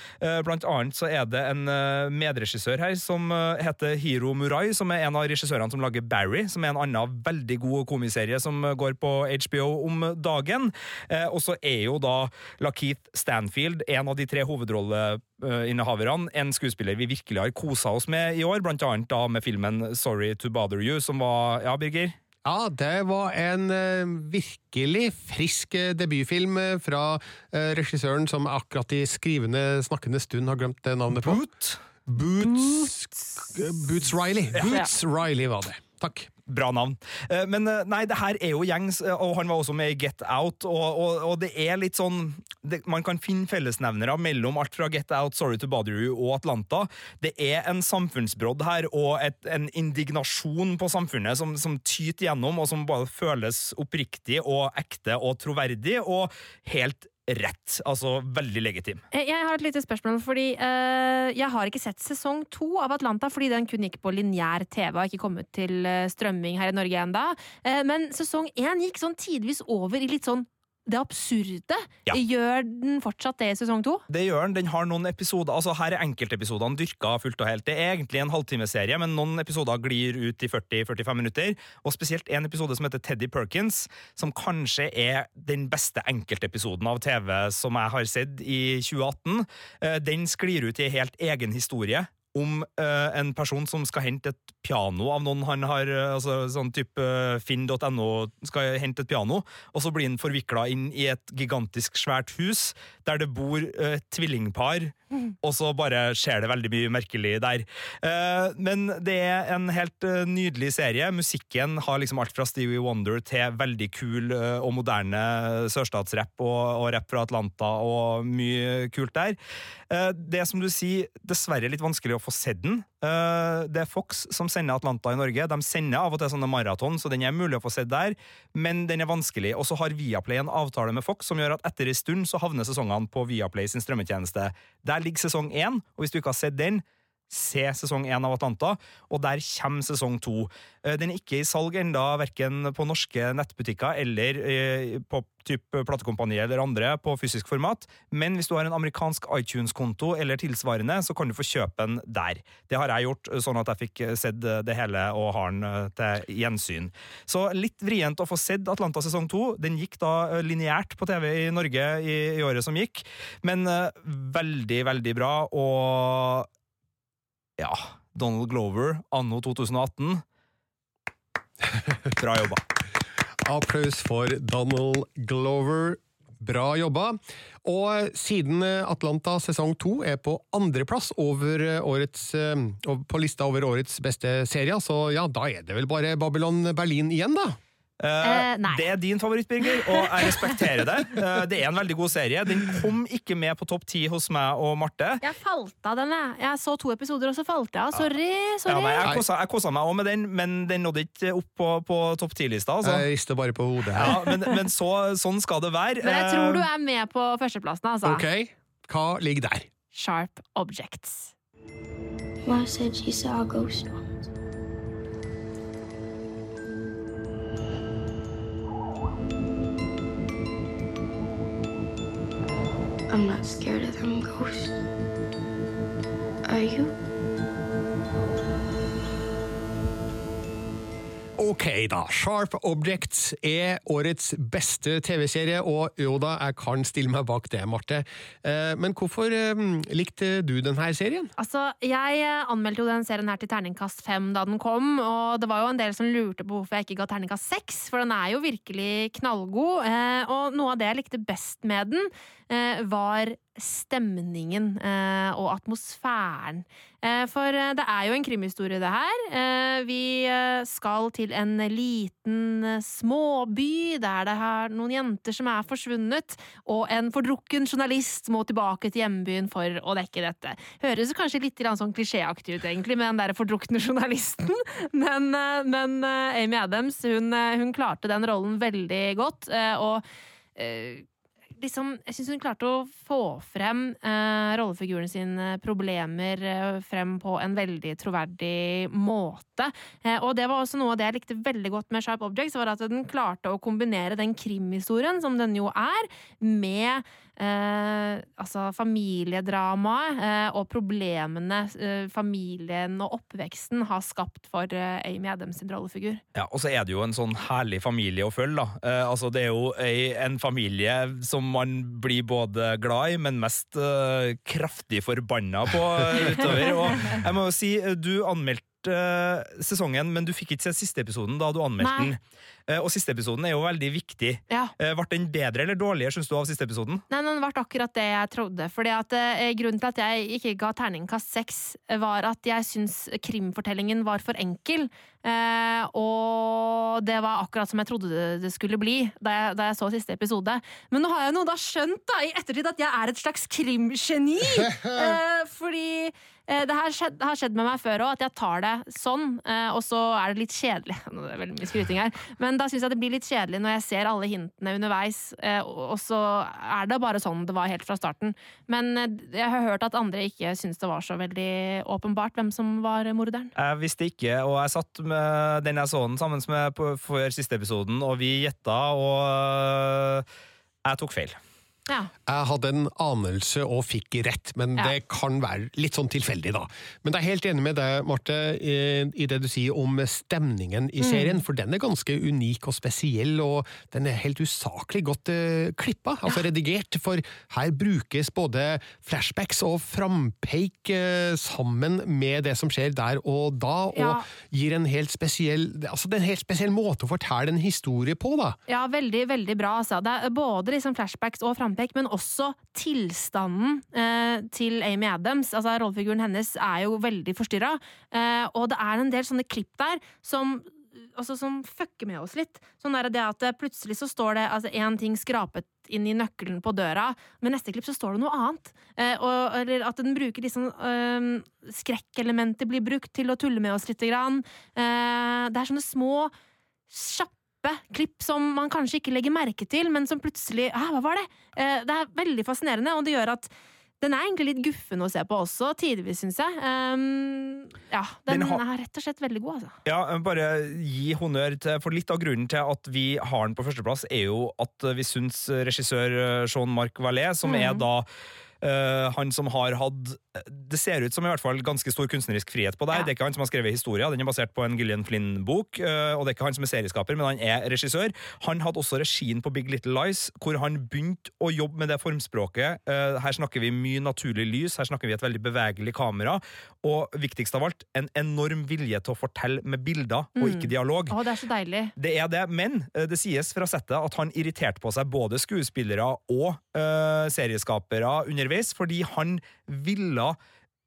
Blant annet så er det en eh, medregissør her som heter Hiro Murai, som er en av regissørene som lager Barry, som er en annen veldig god komiserie som går på HBO om dagen. Eh, Og så er jo da Lakeith Stanfield en av de tre hovedrollene innehaverne. en skuespiller vi virkelig har kosa oss med i år, blant annet da med filmen Sorry to Bother You, som var Ja, Birger? Ja, det var en eh, virkelig frisk eh, debutfilm eh, fra regissøren som akkurat i skrivende, snakkende stund har glemt navnet på. Boot? Boots, Boots Riley. Ja. Boots Riley var det. Takk. Bra navn. Eh, Men eh, nei, det her er jo gjengs, eh, og han var også med i Get Out, og, og, og det er litt sånn det, Man kan finne fellesnevnere mellom alt fra Get Out, Sorry to Bother You og Atlanta. Det er en samfunnsbrodd her, og et, en indignasjon på samfunnet som, som tyter gjennom, og som bare føles oppriktig og ekte og troverdig, og helt rett. Altså veldig legitim. Eh, Jeg har et lite spørsmål, fordi uh, jeg har ikke sett sesong to av Atlanta, fordi den kun gikk på lineær TV og ikke kommet til eh, strømming her i Norge enda. Uh, men sesong én gikk sånn tidvis over i litt sånn det absurde. Ja. Gjør den fortsatt det i sesong to? Det gjør den. Den har noen episoder altså Her er enkeltepisodene dyrka fullt og helt. Det er egentlig en halvtimeserie, men noen episoder glir ut i 40-45 minutter. Og spesielt en episode som heter Teddy Perkins, som kanskje er den beste enkeltepisoden av TV som jeg har sett i 2018. Eh, Den sklir ut i en helt egen historie. Om uh, en person som skal hente et piano av noen han har eh, altså Sånn type eh, finn.no skal hente et piano, og så blir han forvikla inn i et gigantisk svært hus der det bor uh, et tvillingpar, og så bare skjer det veldig mye merkelig der. Uh, men det er en helt nydelig serie. Musikken har liksom alt fra Stevie Wonder til veldig kul og moderne sørstatsrapp og, og rapp fra Atlanta og mye kult der. Eh, det er som du sier, dessverre litt vanskelig å få sett den. Eh, det er Fox som sender Atlanta i Norge. De sender av og til sånne maraton, så den er mulig å få sett der, men den er vanskelig. Og så har Viaplay en avtale med Fox som gjør at etter en stund så havner sesongene på Viaplay sin strømmetjeneste. Der ligger sesong én, og hvis du ikke har sett den, se sesong én av Atlanta, og der kommer sesong to. Eh, Den er ikke i salg enda, verken på norske nettbutikker eller eh, på type platekompanier eller andre på fysisk format, men hvis du har en amerikansk iTunes-konto eller tilsvarende, så kan du få kjøpe den der. Det har jeg gjort, sånn at jeg fikk sett det hele og har den eh, til gjensyn. Så litt vrient å få sett Atlanta sesong to. Den gikk da eh, lineært på TV i Norge i, året som gikk, men eh, veldig, veldig bra, og ja, Donald Glover anno 2018. Bra jobba. Applaus for Donald Glover. Bra jobba. Og siden Atlanta sesong to er på andreplass over eh, på lista over årets beste serier, så ja, da er det vel bare Babylon Berlin igjen, da? Eh, nei. det er din favoritt, Birger, og jeg respekterer det. Uh, det er en veldig god serie. Den kom ikke med på topp ti hos meg og Marte. Jeg falt av den, jeg. Jeg så to episoder, og så falt jeg av. Sorry. Ja, sorry. nei, jeg kosa- jeg kosa meg òg med den, men den nådde ikke opp på, på topp ti-lista. Altså. Jeg rister bare på hodet. Ja, men men så, sånn skal det være. Men jeg tror du er med på førsteplassen, altså. Ok, hva ligger der? Sharp Objects. Mom said she saw a ghost once. I'm not scared of them ghosts. Are you? Ok, da. Sharp Objects er årets beste TV-serie, og jo da, jeg kan stille meg bak det, Marte. Eh, Men hvorfor eh, likte du denne serien? Altså, Jeg eh, anmeldte jo den serien her til terningkast fem da den kom, og det var jo en del som lurte på hvorfor jeg ikke ga terningkast seks, for den er jo virkelig knallgod. Og noe av det jeg likte best med den, var stemningen eh, og atmosfæren. Eh, For eh, det er jo en krimhistorie, det her. Vi skal til en liten småby der det er noen jenter som er forsvunnet, og en fordrukken journalist må tilbake til hjembyen for å dekke dette. Høres kanskje litt sånn klisjéaktig ut, egentlig, med den der fordrukne journalisten, men, men Amy Adams hun, hun klarte den rollen veldig godt, og liksom, jeg syns hun klarte å få frem eh, rollefiguren sine problemer eh, frem på en veldig troverdig måte. Eh, og det var også noe av det jeg likte veldig godt med Sharp Objects, var at den klarte å kombinere den krimhistorien, som den jo er, med eh, altså familiedramaet eh, og problemene eh, familien og oppveksten har skapt for eh, Amy Adams sin rollefigur. Ja, Og så er det jo en sånn herlig familie å følge, da. Eh, altså, det er jo ei, en familie som man blir både glad i, men mest eh, kraftig forbanna på utover. Og jeg må jo si, du anmeldte eh, sesongen, men du fikk ikke se siste episoden da du anmeldte den. Uh, og siste episoden er jo veldig viktig. Ja. Uh, ble den bedre eller dårligere, syns du, av siste episoden? Nei, den ble akkurat det jeg trodde. Fordi at Grunnen til at jeg ikke ga terningkast seks, var at jeg syns krimfortellingen var for enkel. Eh, og det var akkurat som jeg trodde det, skulle bli da jeg, da jeg så siste episode. Men nå har jeg nå da skjønt da, i ettertid at jeg er et slags krimgeni! eh, fordi det har skjedd, har skjedd med meg før òg, at jeg tar det sånn, eh, og så er det litt kjedelig. Nå er det veldig mye skryting her, men da syns jeg det blir litt kjedelig når jeg ser alle hintene underveis, eh, og så er det bare sånn det var helt fra starten. Men eh, jeg har hørt at andre ikke syns det var så veldig åpenbart hvem som var morderen. Jeg visste ikke, og jeg satt med den jeg så den sammen med før siste episoden, og vi gjetta, og jeg tok feil. Ja. Jeg hadde en anelse og fikk rett, men Ja. det kan være litt sånn tilfeldig, da. Men jeg er helt enig med deg, Marte, i, i det du sier om stemningen i Mm. serien, for den er ganske unik og spesiell, og den er helt usaklig godt uh, klippa, altså redigert, for her brukes både flashbacks og frampeik uh, sammen med det som skjer der og da, og gir en helt spesiell, altså det er en helt spesiell måte å fortelle en historie på, da. Ja, veldig, veldig bra. Altså. Det er både liksom flashbacks og frampek, men også tilstanden eh, til Amy Adams. Altså, rollefiguren hennes er jo veldig forstyrra, eh, og det er en del sånne klipp der som Altså, som fucker med oss litt. Sånn er det at Plutselig så står det altså, ting skrapet inn i nøkkelen på døra, men neste klipp så står det noe annet. Eh, og, eller at den bruker liksom eh, Skrekkelementer blir brukt til å tulle med oss lite grann. Eh, det er sånne små, kjappe klipp som man kanskje ikke legger merke til, men som plutselig ah, hva var det? Eh, det er veldig fascinerende, og det gjør at den er egentlig litt guffen å se på også, tidvis, syns jeg. Um, ja, den, Den har- er rett og slett veldig god, altså. Ja, bare gi honnør til For litt av grunnen til at vi har den på førsteplass, er jo at vi syns regissør eh, Jean-Marc Vallée, som mm. er da eh, han som har hatt Det ser ut som i hvert fall ganske stor kunstnerisk frihet på der. Det er ikke han som har skrevet historia, den er basert på en Gillian Flynn-bok. Uh, og det er ikke han som er serieskaper, men han er regissør. Han hadde også regien på Big Little Lies, hvor han begynte å jobbe med det formspråket. Uh, her snakker vi mye naturlig lys, her snakker vi et veldig bevegelig kamera, og viktigst av alt, en enorm vilje til å fortelle med bilder og Mm. ikke dialog. Å, det er så deilig. Det er det, men eh, det sies fra settet at han irriterte på seg både skuespillere og eh, serieskapere underveis, fordi han ville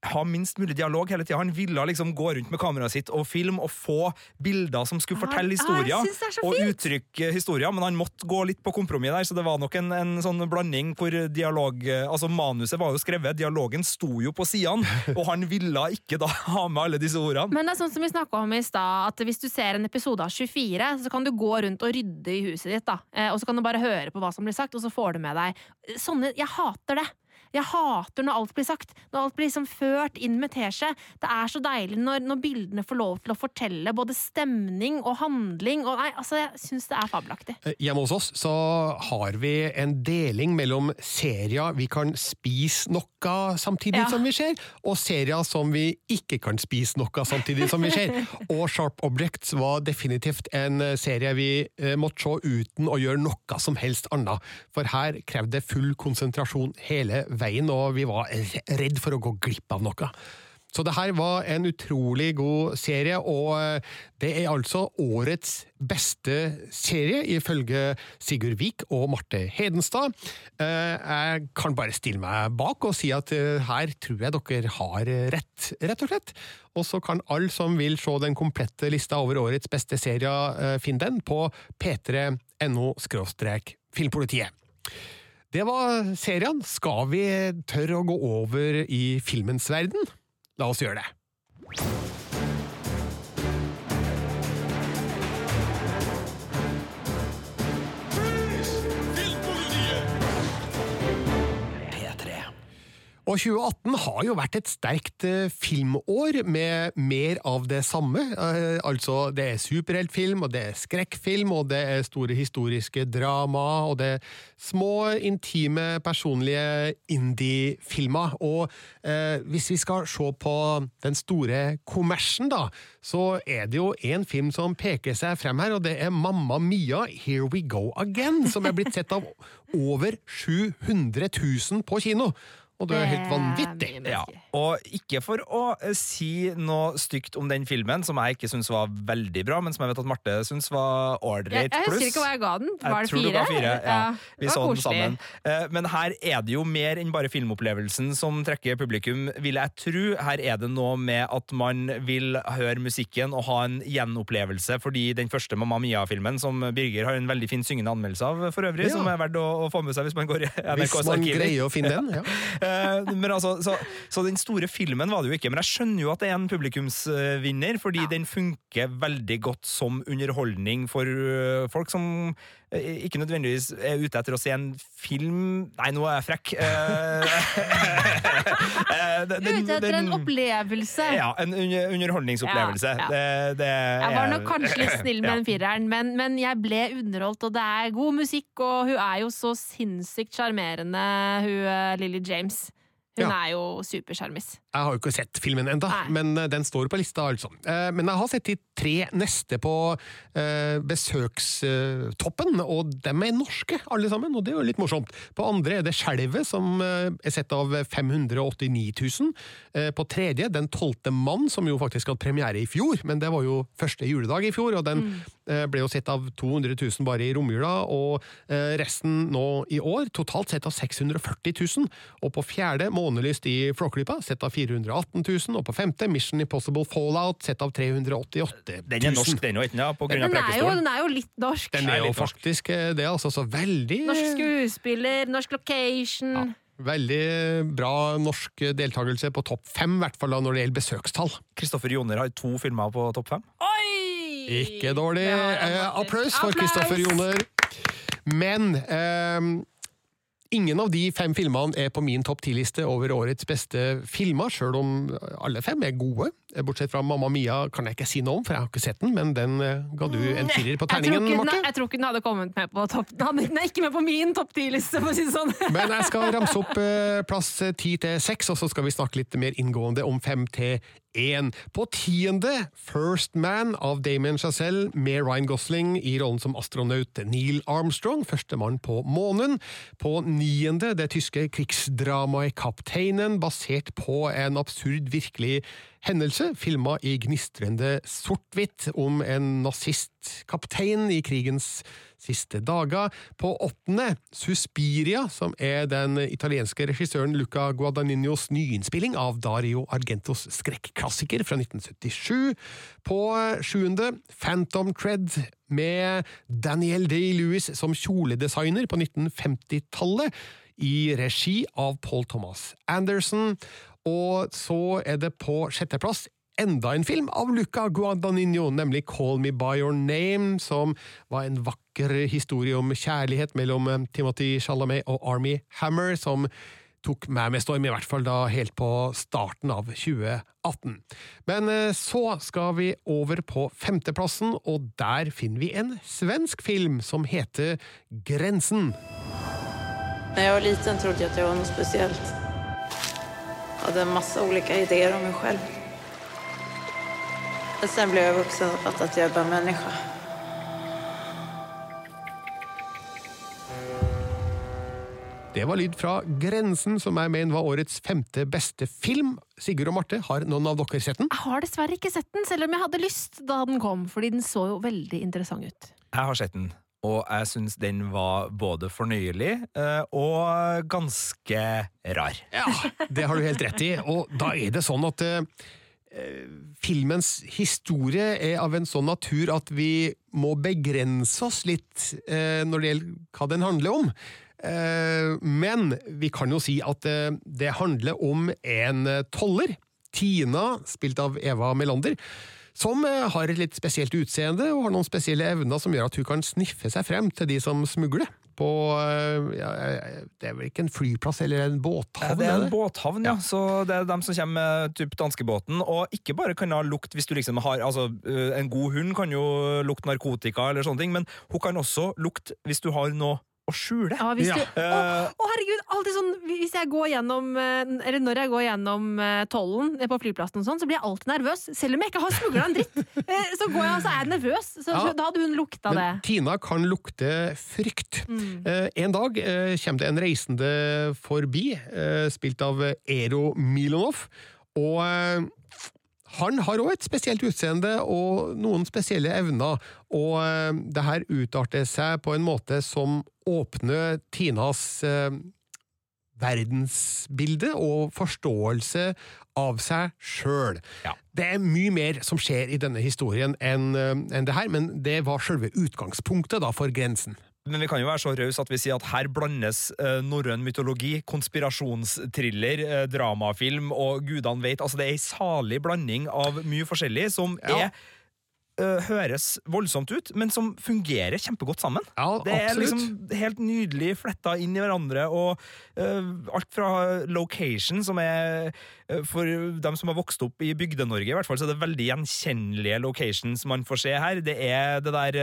ha minst mulig dialog hele tida. Han ville liksom gå rundt med kameraet sitt og filme og få bilder som skulle Ah, fortelle ah, historier ah, og uttrykke historier, men han måtte gå litt på kompromiss der, så det var nok en, en sånn blanding hvor dialog Altså, manuset var jo skrevet, dialogen sto jo på sidene, og han ville ikke da ha med alle disse ordene. Men det er sånn som vi snakka om i stad, at hvis du ser en episode av 24, så kan du gå rundt og rydde i huset ditt, da. Eh, og så kan du bare høre på hva som blir sagt, og så får du med deg Sånne Jeg hater det. Jeg hater når alt blir sagt. Når alt blir liksom ført inn med teskje. Det er så deilig når, når bildene får lov til å fortelle både stemning og handling. Og nei, altså, jeg syns det er fabelaktig. Eh, Hjemme hos oss så har vi en deling mellom serier vi kan spise noe samtidig Ja. som vi ser, og serier som vi ikke kan spise noe samtidig som vi ser. Og Sharp Objects var definitivt en eh, serie vi eh, måtte se uten å gjøre noe som helst annet. For her krevde det full konsentrasjon hele veien, og vi var redd for å gå glipp av noe. Så det her var en utrolig god serie, og eh, det er altså årets beste serie, ifølge Sigurd Vik og Marte Hedenstad. Eh, Jeg kan bare stille meg bak og si at eh, her tror jeg dere har rett, rett og slett. Og så kan alle som vil se den komplette lista over årets beste serier, finne den på p3.no filmpolitiet. Det var serien. Skal vi tørre å gå over i filmens verden? La oss gjøre det. Og 2018 har jo vært et sterkt eh, filmår med mer av det samme. Eh, altså, det er superheltfilm, og det er skrekkfilm, og det er store historiske drama, og det er små, intime, personlige indie-filmer. Og eh, hvis vi skal se på den store kommersen, da, så er det jo en film som peker seg frem her, og det er Mamma Mia, Here We Go Again, som er blitt sett av over 700 000 på kino. Og det er helt vanvittig. Ja, og ikke for å eh, si noe stygt om den filmen, som jeg ikke syns var veldig bra, men som jeg vet at Marte syns var ålreit pluss. jeg husker ikke hva jeg ga den. Var det Jeg tror du fire? ga fire. Ja, vi så den sammen. Eh, Men her er det jo mer enn bare filmopplevelsen som trekker publikum, vil jeg tro. Her er det noe med at man vil høre musikken og ha en gjenopplevelse, fordi den første Mamma Mia-filmen, som Birger har en veldig fin syngende anmeldelse av for øvrig, Ja. som er verdt å, få med seg hvis man går i Hvis man arkiver. greier å finne den, ja. Eh, men altså, så, så den store filmen var det jo ikke, men jeg skjønner jo at det er en publikumsvinner, fordi den funker veldig godt som underholdning for øh, folk som ikke nødvendigvis er ute etter å se en film Nei, nå er jeg frekk. Eh, eh, Ute etter en opplevelse. Ja, en underholdningsopplevelse. Ja, ja. Det, det Jeg var nok kanskje litt snill med den fireren, men, men jeg ble underholdt, og det er god musikk, og hun er jo så sinnssykt sjarmerende, hun eh, Lily James. Hun Ja. er jo supersjarmis. Jeg har jo ikke sett filmen enda, Nei. men eh, den står på lista, altså. Eh, Men jeg har sett de tre neste på eh, besøkstoppen, og dem er norske, alle sammen, og det er jo litt morsomt. På andre er det Skjelvet, som er sett av 589 000. Eh, På tredje Den tolvte mann, som jo faktisk hadde premiere i fjor, men det var jo første juledag i fjor, og den mm. ble jo sett av 200 000 bare i romjula, og resten nå i år, totalt sett av 640 000. Og på fjerde Månelyst i Flåklypa, sett av 418 000, og på femte Mission Impossible Fallout, sett av 388 000. Den er norsk, den òg, ikke sant? På grunn av Den er, jo, den er jo litt norsk. Den er er jo faktisk det, det, altså. Så veldig Norsk skuespiller, norsk location. Veldig bra norsk deltakelse på topp fem, i hvert fall når det gjelder besøkstall. Kristoffer Joner har to filmer på topp fem. Oi! Ikke dårlig. Eh, applaus for Kristoffer Joner. Men eh, ingen av de fem filmene er på min topp ti-liste over årets beste filmer, sjøl om alle fem er gode. Bortsett fra Mamma Mia kan jeg ikke si noe om, for jeg har ikke sett den, men den eh, ga du en firer på terningen, ikke, Marte. jeg tror ikke den hadde kommet med på topp Den er ikke med på min topp ti-liste, for å si det sånn. Men jeg skal ramse opp eh, plass ti til seks, og så skal vi snakke litt mer inngående om fem til én. På tiende First Man av Damien Chazelle med Ryan Gosling i rollen som astronaut Neil Armstrong, førstemann på månen. På niende det tyske krigsdramaet Kapteinen, basert på en absurd virkelig hendelse, filma i gnistrende sort-hvitt om en nazistkaptein i krigens siste dager. På åttende Suspiria, som er den italienske regissøren Luca Guadagninos nyinnspilling av Dario Argentos skrekklassiker fra 1977. På sjuende Phantom Tread med Daniel Day-Lewis som kjoledesigner på 1950-tallet, i regi av Paul Thomas Anderson. Og så er det på sjetteplass enda en film av Luca Guadagnino, nemlig Call Me By Your Name, som var en vakker historie om kjærlighet mellom eh, Timothy Chalamet og Army Hammer, som tok meg med storm, i hvert fall da helt på starten av 2018. Men eh, så skal vi over på femteplassen, og der finner vi en svensk film som heter Grensen. Når jeg var liten trodde jeg at jeg var noe speciellt. Jag masse ulike ideer om meg selv. Men sen ble jeg voksen og fattet at jeg är bara människa. Det var lyd fra Grensen, som jeg mener var årets femte beste film. Sigurd og Marte, har noen av dere sett den? Jeg har dessverre ikke sett den, selv om jeg hadde lyst da den kom, fordi den så jo veldig interessant ut. Jeg har sett den, og jeg syns den var både fornøyelig eh, og ganske rar. Ja, det har du helt rett i. Og da er det sånn at eh, filmens historie er av en sånn natur at vi må begrense oss litt eh, når det gjelder hva den handler om. Eh, men vi kan jo si at eh, det handler om en toller, Tina, spilt av Eva Melander, som eh, har et litt spesielt utseende og har noen spesielle evner som gjør at hun kan sniffe seg frem til de som smugler. På eh, ja, Det er vel ikke en flyplass eller en båthavn? Det er en båthavn, ja. Så det er dem som kommer med typ danskebåten. Og ikke bare kan ha lukt hvis du liksom har Altså, en god hund kan jo lukte narkotika eller sånne ting, men hun kan også lukte hvis du har noe å skjule. Ja, hvis du, å, Eh, å, herregud, alltid sånn Hvis jeg går gjennom eh, Eller når jeg går gjennom eh, tollen på flyplassen, og sånn, så blir jeg alltid nervøs. Selv om jeg ikke har smugla en dritt. Eh, Så går jeg og så er jeg nervøs. Så, Ja. Da hadde hun lukta det. Men Tina kan lukte frykt. Mm. Eh, en dag eh, kommer det en reisende forbi, eh, spilt av Ero Milonov, og eh, han har òg et spesielt utseende og noen spesielle evner, og eh, det her utarter seg på en måte som åpner Tinas eh, verdensbilde og forståelse av seg sjøl. Det er mye mer som skjer i denne historien enn eh, enn det her, men det var sjølve utgangspunktet da for grensen. Men vi kan jo være så rause at vi sier at her blandes eh, norrøn mytologi, konspirasjonstriller, eh, dramafilm og gudene veit. Altså, det er ei salig blanding av mye forskjellig som er eh, Høres voldsomt ut, men som fungerer kjempegodt sammen. Ja, det er absolutt. liksom helt nydelig fletta inn i hverandre, og eh, alt fra location, som er For dem som har vokst opp i Bygde-Norge, i hvert fall, så er det veldig gjenkjennelige locations man får se her. Det er det der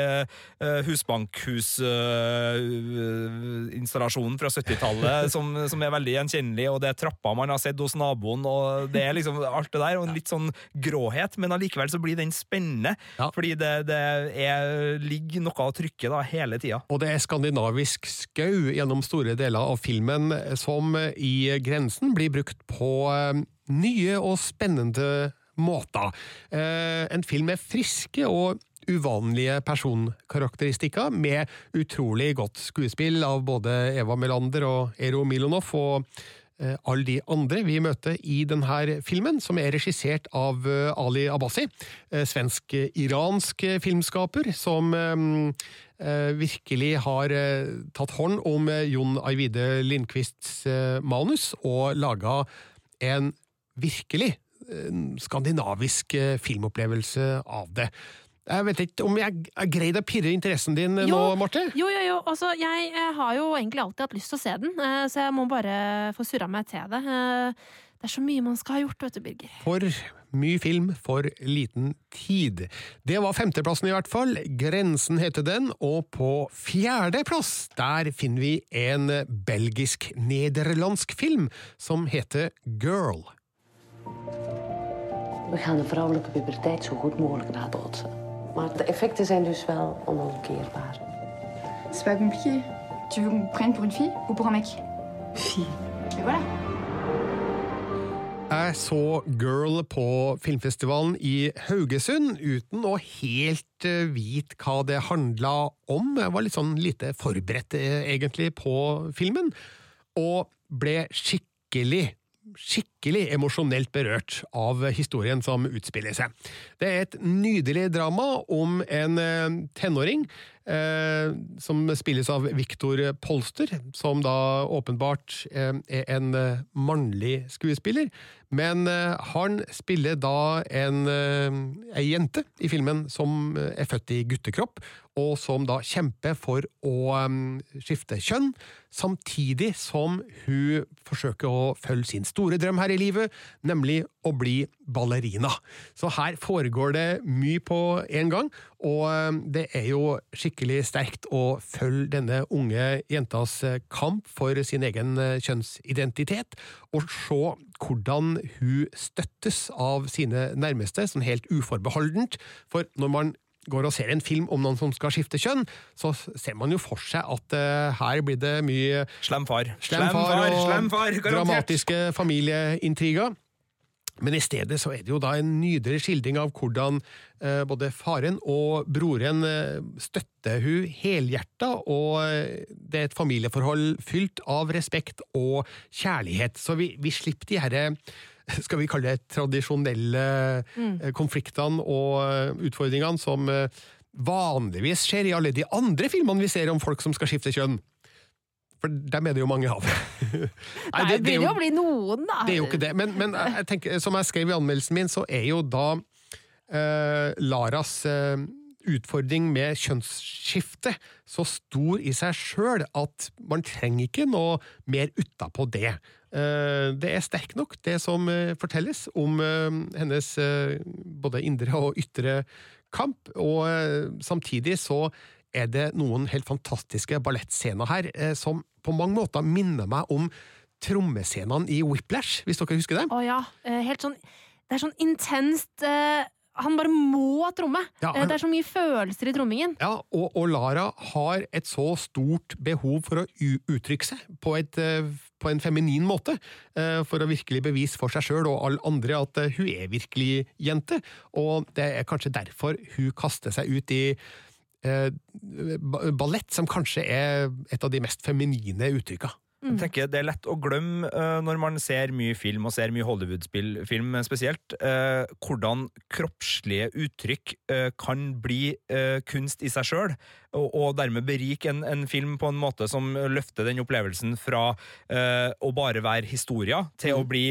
uh, husbankhus-installasjonen fra 70-tallet som, som er veldig gjenkjennelig, og det er trappa man har sett hos naboen, og det er liksom alt det der, og en litt sånn gråhet, men allikevel så blir den spennende, fordi det, det er, ligger noe av trykket da, hele tida. Og det er skandinavisk skau gjennom store deler av filmen som i Grensen blir brukt på eh, nye og spennende måter. Eh, En film med friske og uvanlige personkarakteristikker, med utrolig godt skuespill av både Eva Melander og Ero Milonov, og eh, alle de andre vi møter i denne filmen, som er regissert av eh, Ali Abbasi, svensk-iransk filmskaper, som virkelig har tatt hånd om Jon Aivide Lindqvists manus, og laga en virkelig eh, skandinavisk eh, filmopplevelse av det. Jeg vet ikke om jeg, har greid å pirre interessen din jo, nå, Marte? Jo, jo, jo. Altså, jeg eh, har jo egentlig alltid hatt lyst til å se den, eh, så jeg må bare få surra meg til det. Eh, Det er så mye man skal ha gjort, vet du, Birger. For mye film for liten tid. Det var femteplassen i hvert fall. Grensen heter den, og på fjerdeplass der finner vi en belgisk-nederlandsk film som heter Girl. We gaan de vrouwelijke puberteit zo goed mogelijk nabootsen. Maar de effecten zijn dus wel onomkeerbaar. C'est pas compliqué. Tu veux qu'on prenne pour une fille ou pour un mec Fille. Mais voilà. Jeg så Girl på filmfestivalen i Haugesund uten å helt eh, vite hva det handla om. Jeg var litt sånn lite forberedt eh, egentlig på filmen, og ble skikkelig, skikkelig emosjonelt berørt av historien som utspiller seg. Det er et nydelig drama om en eh, tenåring eh, som spilles av Viktor Polster, som da åpenbart eh, er en eh, mannlig skuespiller. Men han spiller da en ei jente i filmen som er født i guttekropp, og som da kjemper for å skifte kjønn, samtidig som hun forsøker å følge sin store drøm her i livet, nemlig å bli ballerina. Så her foregår det mye på en gang, og det er jo skikkelig sterkt å følge denne unge jentas eh, kamp for sin egen eh, kjønnsidentitet, og se hvordan hun støttes av sine nærmeste, sånn helt uforbeholdent. For når man går og ser en film om noen som skal skifte kjønn, så ser man jo for seg at uh, her blir det mye Slem far. Slem Slem far far, og slem far, dramatiske familieintriger. Men i stedet så er det jo da en nydelig skildring av hvordan eh, både faren og broren eh, støtter hun helhjerta, og eh, det er et familieforhold fylt av respekt og kjærlighet. Så vi, vi slipper de herre skal vi kalle det tradisjonelle Mm. konfliktene og utfordringene som vanligvis skjer i alle de andre filmene vi ser om folk som skal skifte kjønn. For dem er det jo mange av. Nei, det begynner jo å bli noen, da. det er jo ikke det. Men, men jeg tenker, som jeg skrev i anmeldelsen min, så er jo da eh, Laras eh, utfordring med kjønnsskifte så stor i seg sjøl at man trenger ikke noe mer utapå det. Eh, det er sterk nok, det som eh, fortelles om eh, hennes eh, både indre og ytre kamp, og eh, samtidig så er det noen helt fantastiske ballettscener her eh, som på mange måter minner meg om trommescenene i Whiplash, hvis dere husker dem? Å ja. eh, Helt sånn Det er sånn intenst eh, Han bare må tromme! Ja, han- Det er så mye følelser i trommingen. Ja, og, og Lara har et så stort behov for å uttrykke seg på, et, på en feminin måte, for å virkelig bevise for seg sjøl og alle andre at hun er virkelig jente, og det er kanskje derfor hun kaster seg ut i eh, ballett, som kanskje er et av de mest feminine uttrykka. Jeg tenker Det er lett å glemme uh, når man ser mye film, og ser mye Hollywood-film spesielt, uh, hvordan kroppslige uttrykk uh, kan bli kunst i seg sjøl, og, og dermed berike en, en film på en måte som løfter den opplevelsen fra eh, å bare være historier, til å bli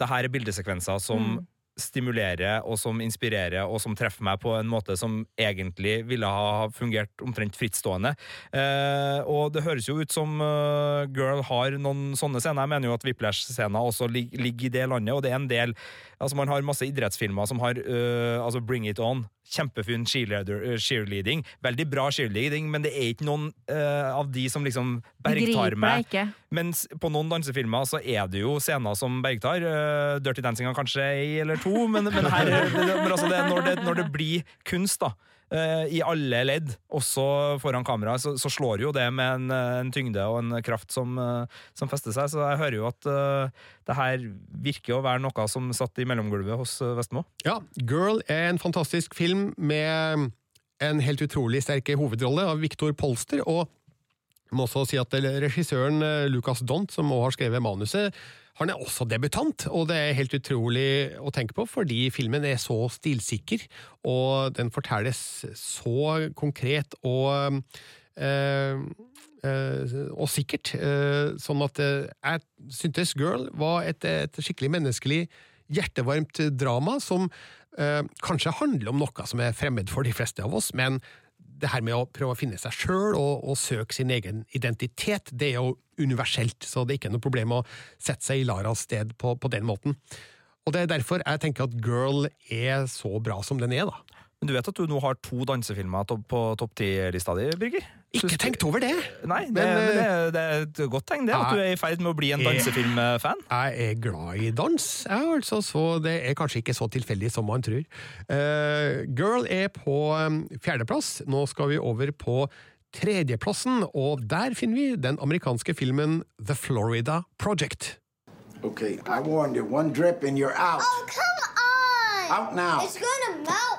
det her er bildesekvenser som Mm. Stimulerer og som inspirerer og som treffer meg på en måte som egentlig ville ha fungert omtrent frittstående. Eh, og det høres jo ut som uh, Girl har noen sånne scener. Jeg mener jo at Whiplash-scener også lig, ligger i det landet, og det er en del Altså Man har masse idrettsfilmer som har uh, altså Bring It On. Kjempefin eh, cheerleading. Veldig bra cheerleading, men det er ikke noen uh, av de som liksom bergtar meg. Mens på noen dansefilmer så er det jo scener som bergtar. Uh, Dirty Dancing har kanskje ei eller to, men, men her men altså det, når, det, når det blir kunst, da. Eh, I alle ledd, også foran kamera, så, så slår jo det med en, eh, en tyngde og en kraft som, eh, som fester seg. Så jeg hører jo at uh, det her virker å være noe som satt i mellomgulvet hos Vestmo. Ja, Girl er en fantastisk film med en helt utrolig sterk hovedrolle av Victor Polster, og jeg må også si at regissøren Lucas Dont, som også har skrevet manuset, han er også debutant, og det er helt utrolig å tenke på, fordi filmen er så stilsikker, og den fortelles så konkret og eh, eh, og sikkert. eh, Sånn at jeg syntes Girl var et, et skikkelig menneskelig, hjertevarmt drama som eh, kanskje handler om noe som er fremmed for de fleste av oss, men det her med å prøve å finne seg sjøl og, og søke sin egen identitet, det er jo universelt, så det er ikke noe problem å sette seg i Laras sted på, på den måten. Og det er derfor jeg tenker at Girl er så bra som den er, da. Men du vet at du nå har to dansefilmer på topp ti-lista di, Birger? Ikke tenkt over det! Nei, det, Men, men, eh, det, det er et godt tegn, det, at du er i ferd med å bli en dansefilmfan. Jeg er glad i dans, jeg, altså, så det er kanskje ikke så tilfeldig som man tror. Uh, Girl er på um, fjerdeplass. Nå skal vi over på tredjeplassen, og der finner vi den amerikanske filmen The Florida Project. Okay, I warned you. One drip and you're out. Oh, come on! Out now. It's gonna melt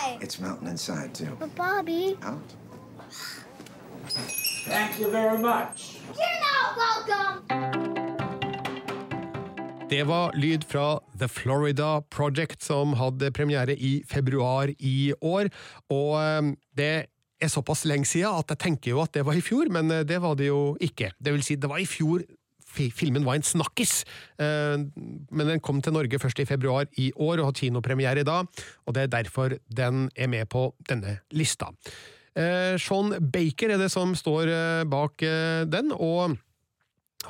outside. It's melting inside, too. But Bobby, Out. Thank you very much. you're not welcome. Det var lyd fra The Florida Project, som hadde premiere i februar i år. Og eh, det er såpass lenge siden at jeg tenker jo at det var i fjor, men eh, det var det jo ikke. Det vil si, det var i fjor filmen var en snakkis, eh, men den kom til Norge først i februar i år og har kinopremiere i dag, og det er derfor den er med på denne lista. Eh, Sean Baker er det som står eh, bak den, og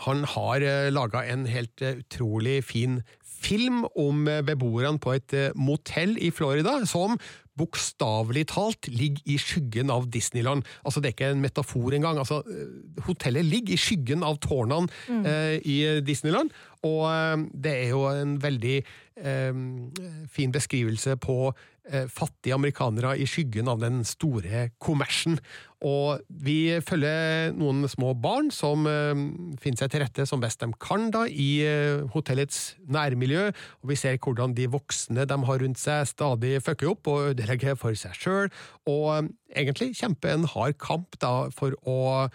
han har laga en helt utrolig fin film om beboerne på et motell i Florida, som bokstavelig talt ligger i skyggen av Disneyland. Altså, det er ikke en metafor engang. Altså, eh, hotellet ligger i skyggen av tårnene Mm. eh, i Disneyland, og eh, det er jo en veldig eh, fin beskrivelse på fattige amerikanere i skyggen av den store kommersen. Og vi følger noen små barn som eh, finner seg til rette som best de kan da, i eh, hotellets nærmiljø, og vi ser hvordan de voksne de har rundt seg stadig fucker opp og ødelegger for seg sjøl, og eh, egentlig kjemper en hard kamp da for å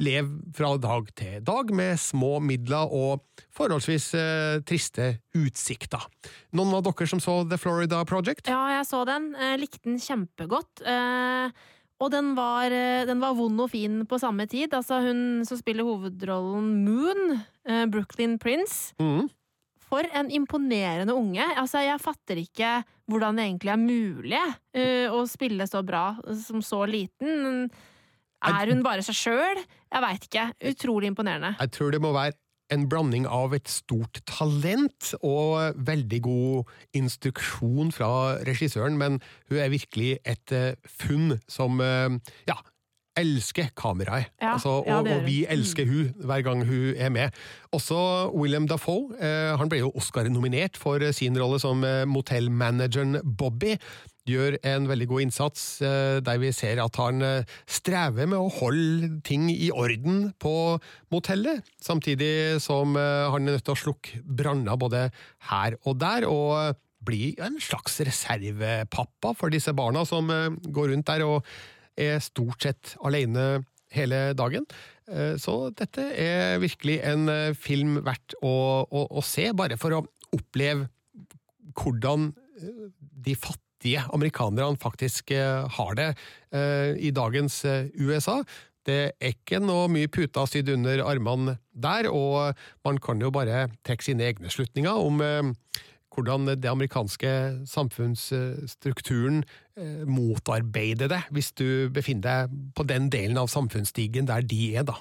ja, leve fra dag til dag med små midler og forholdsvis eh, triste utsikter. Noen av dere som så The Florida Project? Ja, jeg så den. Eh, likte den kjempegodt. Eh, og den var, eh, den var vond og fin på samme tid. Altså, hun som spiller hovedrollen Moon, eh, Brooklyn Prince. Mm. For en imponerende unge. Altså, jeg fatter ikke hvordan det egentlig er mulig eh, å spille så bra som så liten. Er hun bare seg sjøl? Jeg veit ikke. Utrolig imponerende. Jeg tror det må være en blanding av et stort talent og veldig god instruksjon fra regissøren, men hun er virkelig et eh, funn som eh, ja, elsker kameraet. Ja, altså, og, ja, og vi elsker hun hver gang hun er med. Også William Dafoe. Eh, han ble jo Oscar-nominert for sin rolle som motellmanageren Bobby. Gjør en veldig god innsats, eh, der vi ser at han eh, strever med å holde ting i orden på motellet, samtidig som eh, han er nødt til å slukke branner både her og der, og bli en slags reservepappa for disse barna som går rundt der og er stort sett alene hele dagen. Så dette er virkelig en film verdt å, å, å se, bare for å oppleve hvordan de fattige amerikanerne faktisk eh, har det eh, i dagens eh, USA. Det er ikke noe mye puter sydd under armene der, og man kan jo bare trekke sine egne slutninger om hvordan det amerikanske samfunnsstrukturen motarbeider det, hvis du befinner deg på den delen av samfunnsstigen der de er, da.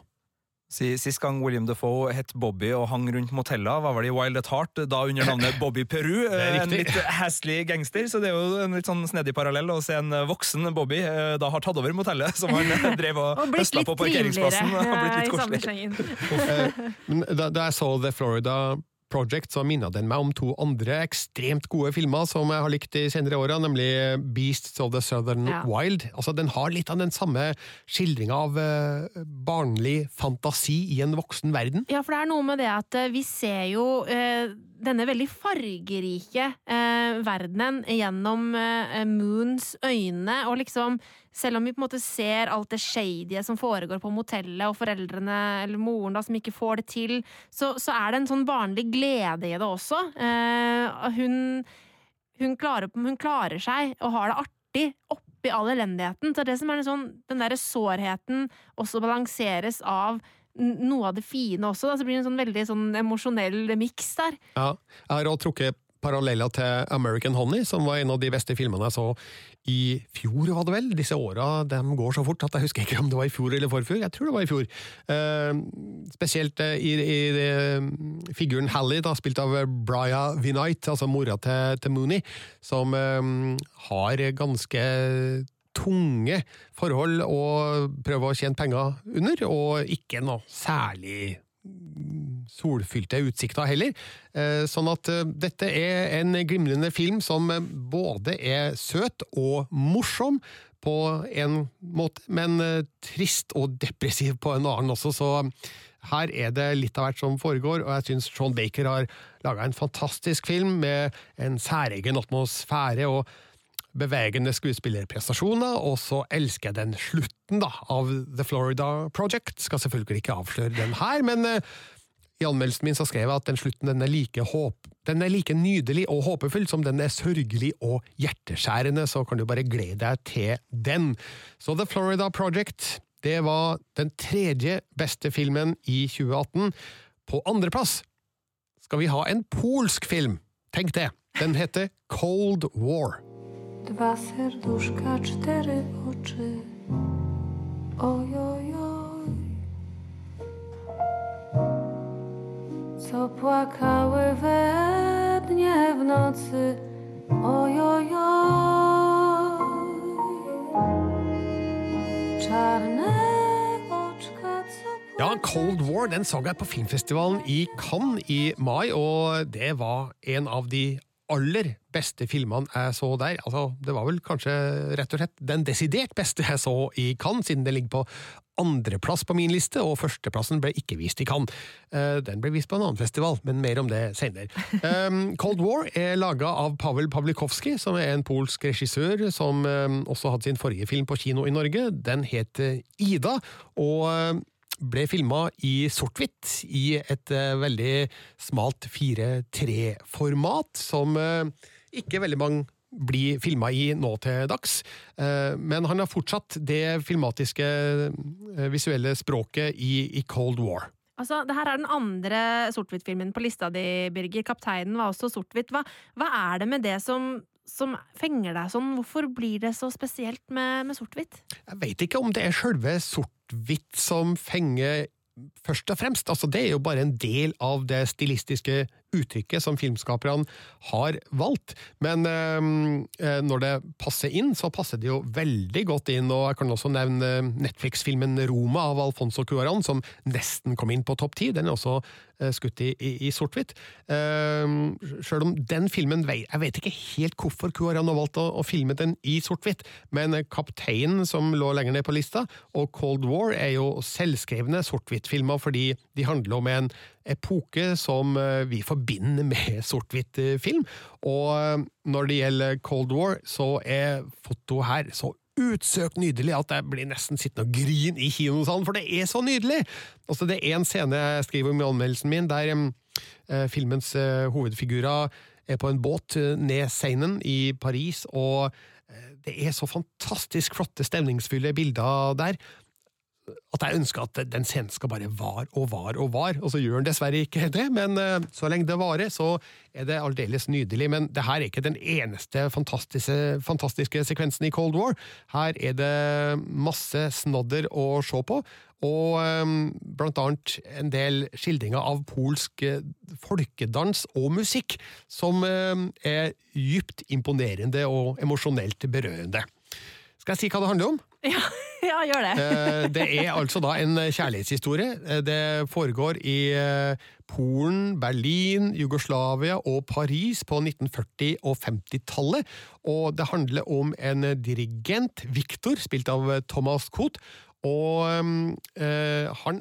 Si- Sist gang William Defoe het Bobby og hang rundt moteller, var vel i Wild at Heart, da under navnet Bobby Peru. Er En litt hastlig gangster, så det er jo en litt sånn snedig parallell å se en voksen Bobby eh, da har tatt over motellet, som han eh, drev og, Og høsla på parkeringsplassen. og blitt eh, litt koselig. Eh, da jeg så The Florida Project, så minnet den meg om to andre ekstremt gode filmer som jeg har likt de senere åra, nemlig Beasts of the Southern Ja. Wild. Altså, Den har litt av den samme skildringa av eh, barnlig fantasi i en voksen verden. Ja, for det er noe med det at eh, vi ser jo eh, denne veldig fargerike eh, verdenen gjennom eh, Moons øyne, og liksom selv om vi på en måte ser alt det shadye som foregår på motellet, og foreldrene eller moren da som ikke får det til, så, så er det en sånn barnlig glede i det også. Eh, hun, hun, klarer, hun klarer seg og har det artig oppi all elendigheten. Så det som er sånn, den derre sårheten også balanseres av noe av det fine også. Da. Så blir det en sånn veldig sånn emosjonell miks der. Ja, jeg har også trukket paralleller til American Honey, som var en av de beste filmene jeg så i fjor, var det vel? Disse åra går så fort at jeg husker ikke om det var i fjor eller forfjor. Jeg tror det var i fjor. Eh, spesielt eh, i, i det, figuren Hallie, da, spilt av Brya Vinight, altså mora til, til Mooney, som eh, har ganske tunge forhold å prøve å tjene penger under, og ikke noe særlig solfylte utsikter heller. Eh, Sånn at eh, dette er en glimrende film som eh, både er søt og morsom på en måte, men trist og depressiv på en annen også, så her er det litt av hvert som foregår, og jeg syns Sean Baker har laga en fantastisk film med en særegen atmosfære og bevegende skuespillerprestasjoner, og så elsker jeg den slutten da, av The Florida Project. Skal selvfølgelig ikke avsløre den her, men uh, I anmeldelsen min så skrev jeg at den slutten den er, like håp, den er like nydelig og håpefull som den er sørgelig og hjerteskjærende, så kan du bare glede deg til den. Så The Florida Project det var den tredje beste filmen i 2018. På andreplass skal vi ha en polsk film. Tenk det! Den heter Cold War. Dwa serduszka, cztery oczy. Oj, oj, oj. Co płakały we dnie w nocy. Oj, oj, oj. Czarne Ja, Cold War den så jeg på filmfestivalen i Cannes i mai, og det var en av de aller beste filmene jeg så der. Altså, det var vel kanskje rett og slett den desidert beste jeg så i Cannes, siden den ligger på andreplass på min liste, og førsteplassen ble ikke vist i Cannes. Eh, Den ble vist på en annen festival, men mer om det senere. Um, Cold War er laga av Pavel Pawlikowski, som er en polsk regissør som um, også hadde sin forrige film på kino i Norge. Den het Ida, og um, ble filma i sort-hvitt i et eh, veldig smalt 4-3-format, som eh, ikke veldig mange blir filma i nå til dags. Eh, men han har fortsatt det filmatiske, visuelle språket i Cold War. Altså, det her er den andre sort-hvitt-filmen på lista di, Birger. Kapteinen var også sort-hvitt. Hva, hva er det med det som, som fenger deg sånn? Hvorfor blir det så spesielt med, med sort-hvitt? Jeg veit ikke om det er sjølve sort-hvitt som fenger først og fremst. Altså, det er jo bare en del av det stilistiske uttrykket som filmskaperne har valgt. Men eh, når det passer inn, så passer det jo veldig godt inn. Og jeg kan også nevne Netflix-filmen Roma av Alfonso Cuarón, som nesten kom inn på topp ti. Den er også eh, skutt i, i, i sort-hvitt. Eh, Sjøl om den filmen Jeg vet ikke helt hvorfor Cuarón har valgt å, å filme den i sort-hvitt, men Kapteinen, som lå lenger ned på lista, og Cold War er jo selvskrevne sort-hvitt-filmer fordi de handler om en epoke som eh, vi forbinder med sort-hvitt-film. Og eh, når det gjelder Cold War, så er fotoet her så utsøkt nydelig at jeg blir nesten sittende og grine i kinosalen, for det er så nydelig! Altså, det er en scene jeg skriver om i anmeldelsen min, der eh, filmens eh, hovedfigurer er på en båt eh, ned Seinen i Paris, og eh, det er så fantastisk flotte, stemningsfulle bilder der at jeg ønsker at den scenen skal bare var og var og var, og så gjør den dessverre ikke det, men eh, så lenge det varer, så er det aldeles nydelig. Men det her er ikke den eneste fantastiske, fantastiske sekvensen i Cold War. Her er det masse snodder å se på, og um, blant annet en del skildringer av polsk eh, folkedans og musikk, som er dypt imponerende og emosjonelt berørende. Skal jeg si hva det handler om? Ja, ja gjør det. Eh, det er altså da en kjærlighetshistorie. Eh, Det foregår i eh, Polen, Berlin, Jugoslavia og Paris på 1940- og 50-tallet. Og det handler om en dirigent, Viktor, spilt av Thomas Koht. Og øh, han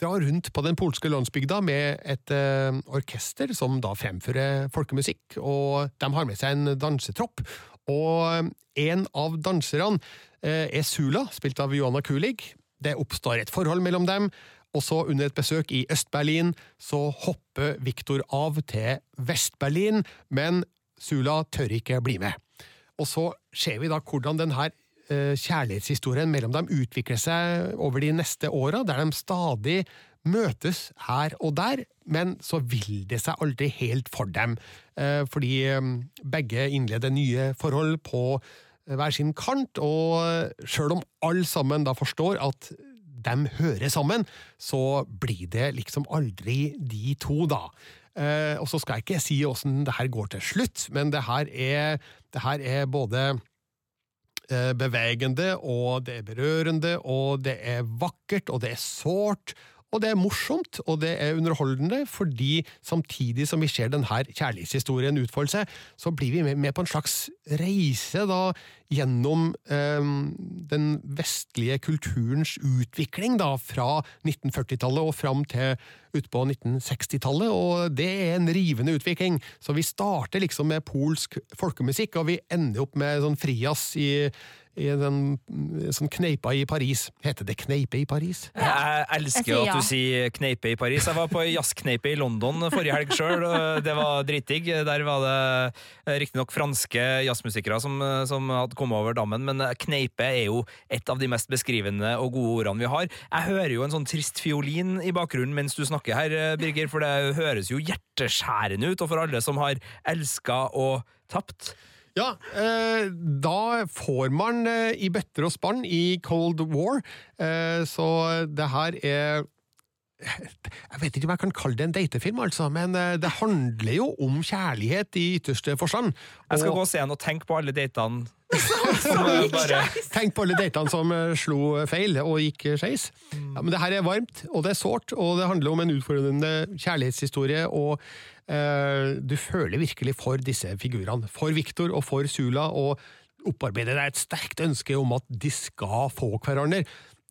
drar rundt på den polske landsbygda med et øh, orkester som da fremfører folkemusikk, og de har med seg en dansetropp. Og en av danserne øh, er Sula, spilt av Joanna Kulig. Det oppstår et forhold mellom dem, og så under et besøk i Øst-Berlin så hopper Viktor av til Vest-Berlin, men Sula tør ikke bli med. Og så ser vi da hvordan denne eh, kjærlighetshistorien mellom dem utvikler seg over de neste åra, der de stadig møtes her og der, men så vil det seg aldri helt for dem, eh, fordi eh, begge innleder nye forhold på hver sin kant, og sjøl om alle sammen da forstår at de hører sammen, så blir det liksom aldri de to, da. Eh, og så skal jeg ikke si åssen det her går til slutt, men det her er, det her er både eh, bevegende, og det er berørende, og det er vakkert, og det er sårt, og det er morsomt, og det er underholdende, fordi samtidig som vi ser denne kjærlighetshistorien utfolde seg, så blir vi med, på en slags reise da, gjennom eh, den vestlige kulturens utvikling da, fra 1940-tallet og fram til utpå 1960-tallet, og det er en rivende utvikling. Så vi starter liksom med polsk folkemusikk, og vi ender opp med sånn frijazz i i den sånn, kneipa i Paris. Heter det kneipe i Paris? Jeg elsker Jeg sier at ja. du sier kneipe i Paris. Jeg var på jazzkneipe i London forrige helg sjøl, og det var dritdigg. Der var det riktignok franske jazzmusikere som, som hadde kommet over dammen, men kneipe er jo et av de mest beskrivende og gode ordene vi har. Jeg hører jo en sånn trist fiolin i bakgrunnen mens du snakker her, Birger, for det høres jo hjerteskjærende ut, og for alle som har elska og tapt. Ja, eh, da får man eh, i bøtter og spann i Cold War, eh, så det her er jeg vet ikke om jeg kan kalle det en datefilm, altså, men eh, det handler jo om kjærlighet i ytterste forstand. Jeg skal Og- gå og se den og tenke på alle datene eh, bare Tenk på alle datene som eh, slo feil og gikk skeis. Ja, men det her er varmt, og det er sårt, og det handler om en utfordrende kjærlighetshistorie, og eh, du føler virkelig for disse figurene. For Viktor og for Sula, og opparbeider deg et sterkt ønske om at de skal få hverandre.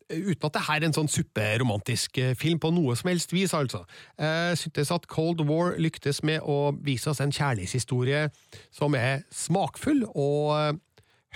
Uten at det her er en sånn superromantisk eh, film på noe som helst vis, altså. Jeg syntes at Cold War lyktes med å vise oss en kjærlighetshistorie som er smakfull og eh,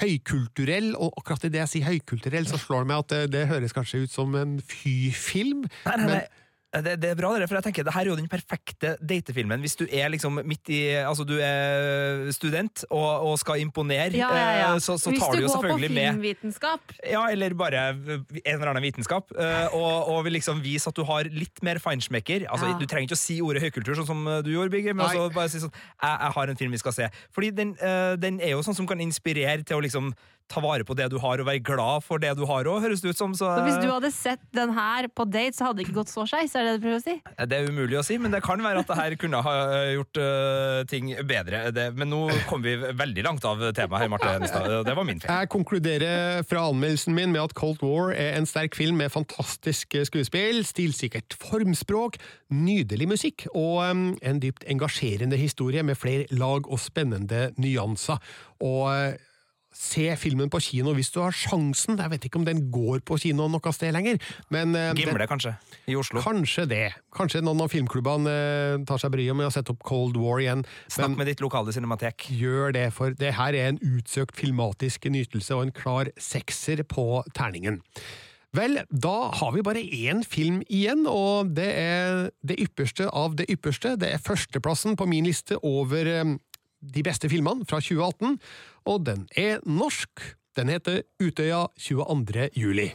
høykulturell, og akkurat i det jeg sier høykulturell, så slår det meg at det, det høres kanskje ut som en fy-film. Nei, nei, men- nei. Det, det er bra, det, for jeg tenker det her er jo den perfekte datefilmen. Hvis du er liksom midt i Altså, du er student og, og skal imponere, Ja, ja, ja. eh, så, så Hvis tar du du går på selvfølgelig med filmvitenskap. ja, eller bare en eller annen vitenskap, eh, og, og vil liksom vise at du har litt mer feinschmecker. Altså. Du trenger ikke å si ordet høykultur, sånn som du gjorde, Birger, men altså bare si sånn jeg, jeg har en film vi skal se. Fordi den, eh, den er jo sånn som kan inspirere til å liksom ta vare på det du har, og være glad for det du har òg, høres det ut som. Så, Så hvis du hadde sett den her på date, så hadde det ikke gått så skeis? Er det det du prøver å si? Det er umulig å si, men det kan være at det her kunne ha eh, gjort uh, ting bedre. Det, men nå kom vi veldig langt av temaet her, Marte Enstad. Det var min feil. Jeg konkluderer fra anmeldelsen min med at Cold War er en sterk film med fantastisk skuespill, stilsikkert formspråk, nydelig musikk og um, en dypt engasjerende historie med flere lag og spennende nyanser. Og se filmen på kino hvis du har sjansen. Jeg vet ikke om den går på kino noe sted lenger. Men, uh, Gimle, den- kanskje, i Oslo. Kanskje det. Kanskje noen av filmklubbene uh, tar seg bryet med å sette opp Cold War igjen. Snakk med ditt lokale cinematek. Gjør det, for det her er en utsøkt filmatisk nytelse og en klar sekser på terningen. Vel, da har vi bare én film igjen, og det er det ypperste av det ypperste. Det er førsteplassen på min liste over eh, de beste filmene fra 2018, og den er norsk. Den heter Utøya 22. juli.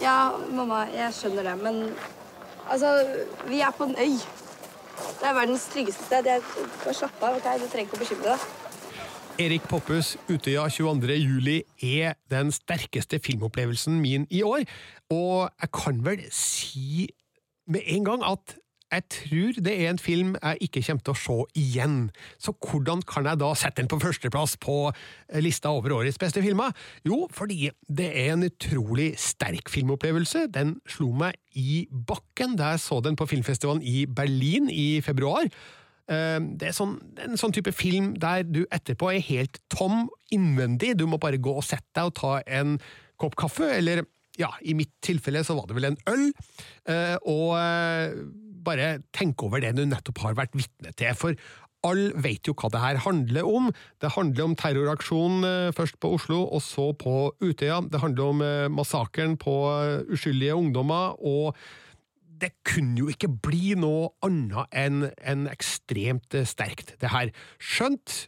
Ja, mamma, jeg skjønner det, men altså, vi er på en øy. Det er verdens tryggeste sted. Jeg, bare slapp av, ok? Du trenger ikke å bekymre deg. Erik Poppes Utøya 22. juli er den sterkeste filmopplevelsen min i år, og jeg kan vel si med en gang at jeg tror det er en film jeg ikke kommer til å se igjen. Så hvordan kan jeg da sette den på førsteplass på lista over årets beste filmer? Jo, fordi det er en utrolig sterk filmopplevelse. Den slo meg i bakken da jeg så den på filmfestivalen i Berlin i februar. Eh, Det er sånn, en sånn type film der du etterpå er helt tom innvendig. Du må bare gå og sette deg og ta en kopp kaffe, eller ja, i mitt tilfelle så var det vel en øl, eh, og eh, bare tenke over det du nettopp har vært vitne til. For alle vet jo hva det her handler om. Det handler om terroraksjonen eh, først på Oslo, og så på Utøya. Det handler om eh, massakren på eh, uskyldige ungdommer. og det kunne jo ikke bli noe annet enn en ekstremt sterkt, det her. Skjønt,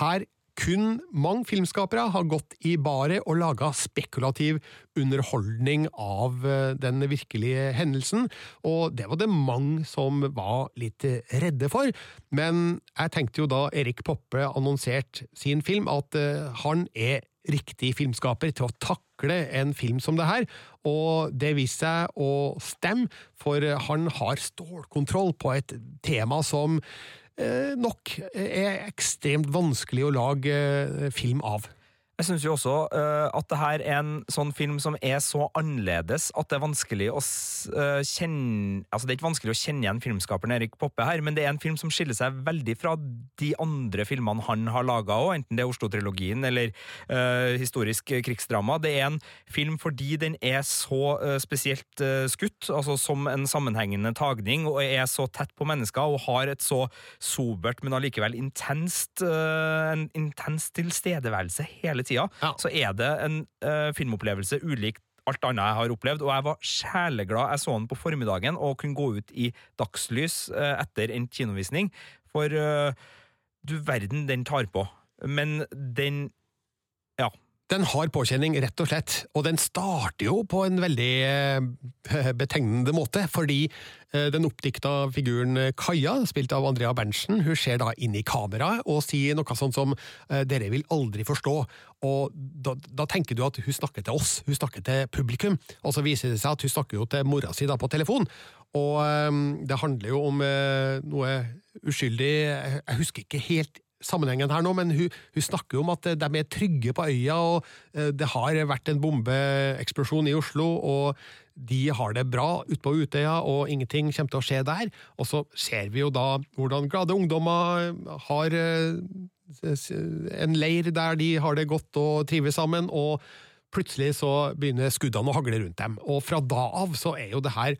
her kun mange filmskapere har gått i baret og laga spekulativ underholdning av eh, den virkelige hendelsen, og det var det mange som var litt redde for. Men jeg tenkte jo da Erik Poppe annonserte sin film, at eh, han er riktig filmskaper til å takle en film som det her, og det viste seg å stemme, for han har stålkontroll på et tema som nok er ekstremt vanskelig å lage eh, film av. Jeg syns jo også uh, at det her er en sånn film som er så annerledes at det er vanskelig å eh, kjenne Altså, det er ikke vanskelig å kjenne igjen filmskaperen Erik Poppe her, men det er en film som skiller seg veldig fra de andre filmene han har laga òg, enten det er Oslo-trilogien eller uh, historisk krigsdrama. Det er en film fordi den er så spesielt skutt, altså som en sammenhengende tagning, og er så tett på mennesker og har et så sobert, men allikevel intenst en intens tilstedeværelse hele tida, så er det en uh, filmopplevelse ulikt alt annet jeg har opplevd, og jeg var sjeleglad jeg så den på formiddagen og kunne gå ut i dagslys uh, etter en kinovisning, for uh, du verden den tar på. Men den Ja. Den har påkjenning, rett og slett, og den starter jo på en veldig eh, betegnende måte, fordi eh, den oppdikta figuren Kaja, spilt av Andrea Berntsen, hun ser da inn i kameraet og sier noe sånt som eh, 'dere vil aldri forstå', og da, da tenker du at hun snakker til oss, hun snakker til publikum, og så viser det seg at hun snakker jo til mora si da på telefon, og eh, det handler jo om eh, noe uskyldig, jeg husker ikke helt sammenhengen her nå, men hun, hun snakker jo om at de er trygge på øya, og eh, det har vært en bombeeksplosjon i Oslo, og de har det bra ute på Utøya, og ingenting kommer til å skje der. Og så ser vi jo da hvordan glade ungdommer har eh, en leir der de har det godt og trives sammen, og plutselig så begynner skuddene å hagle rundt dem. Og fra da av så er jo det her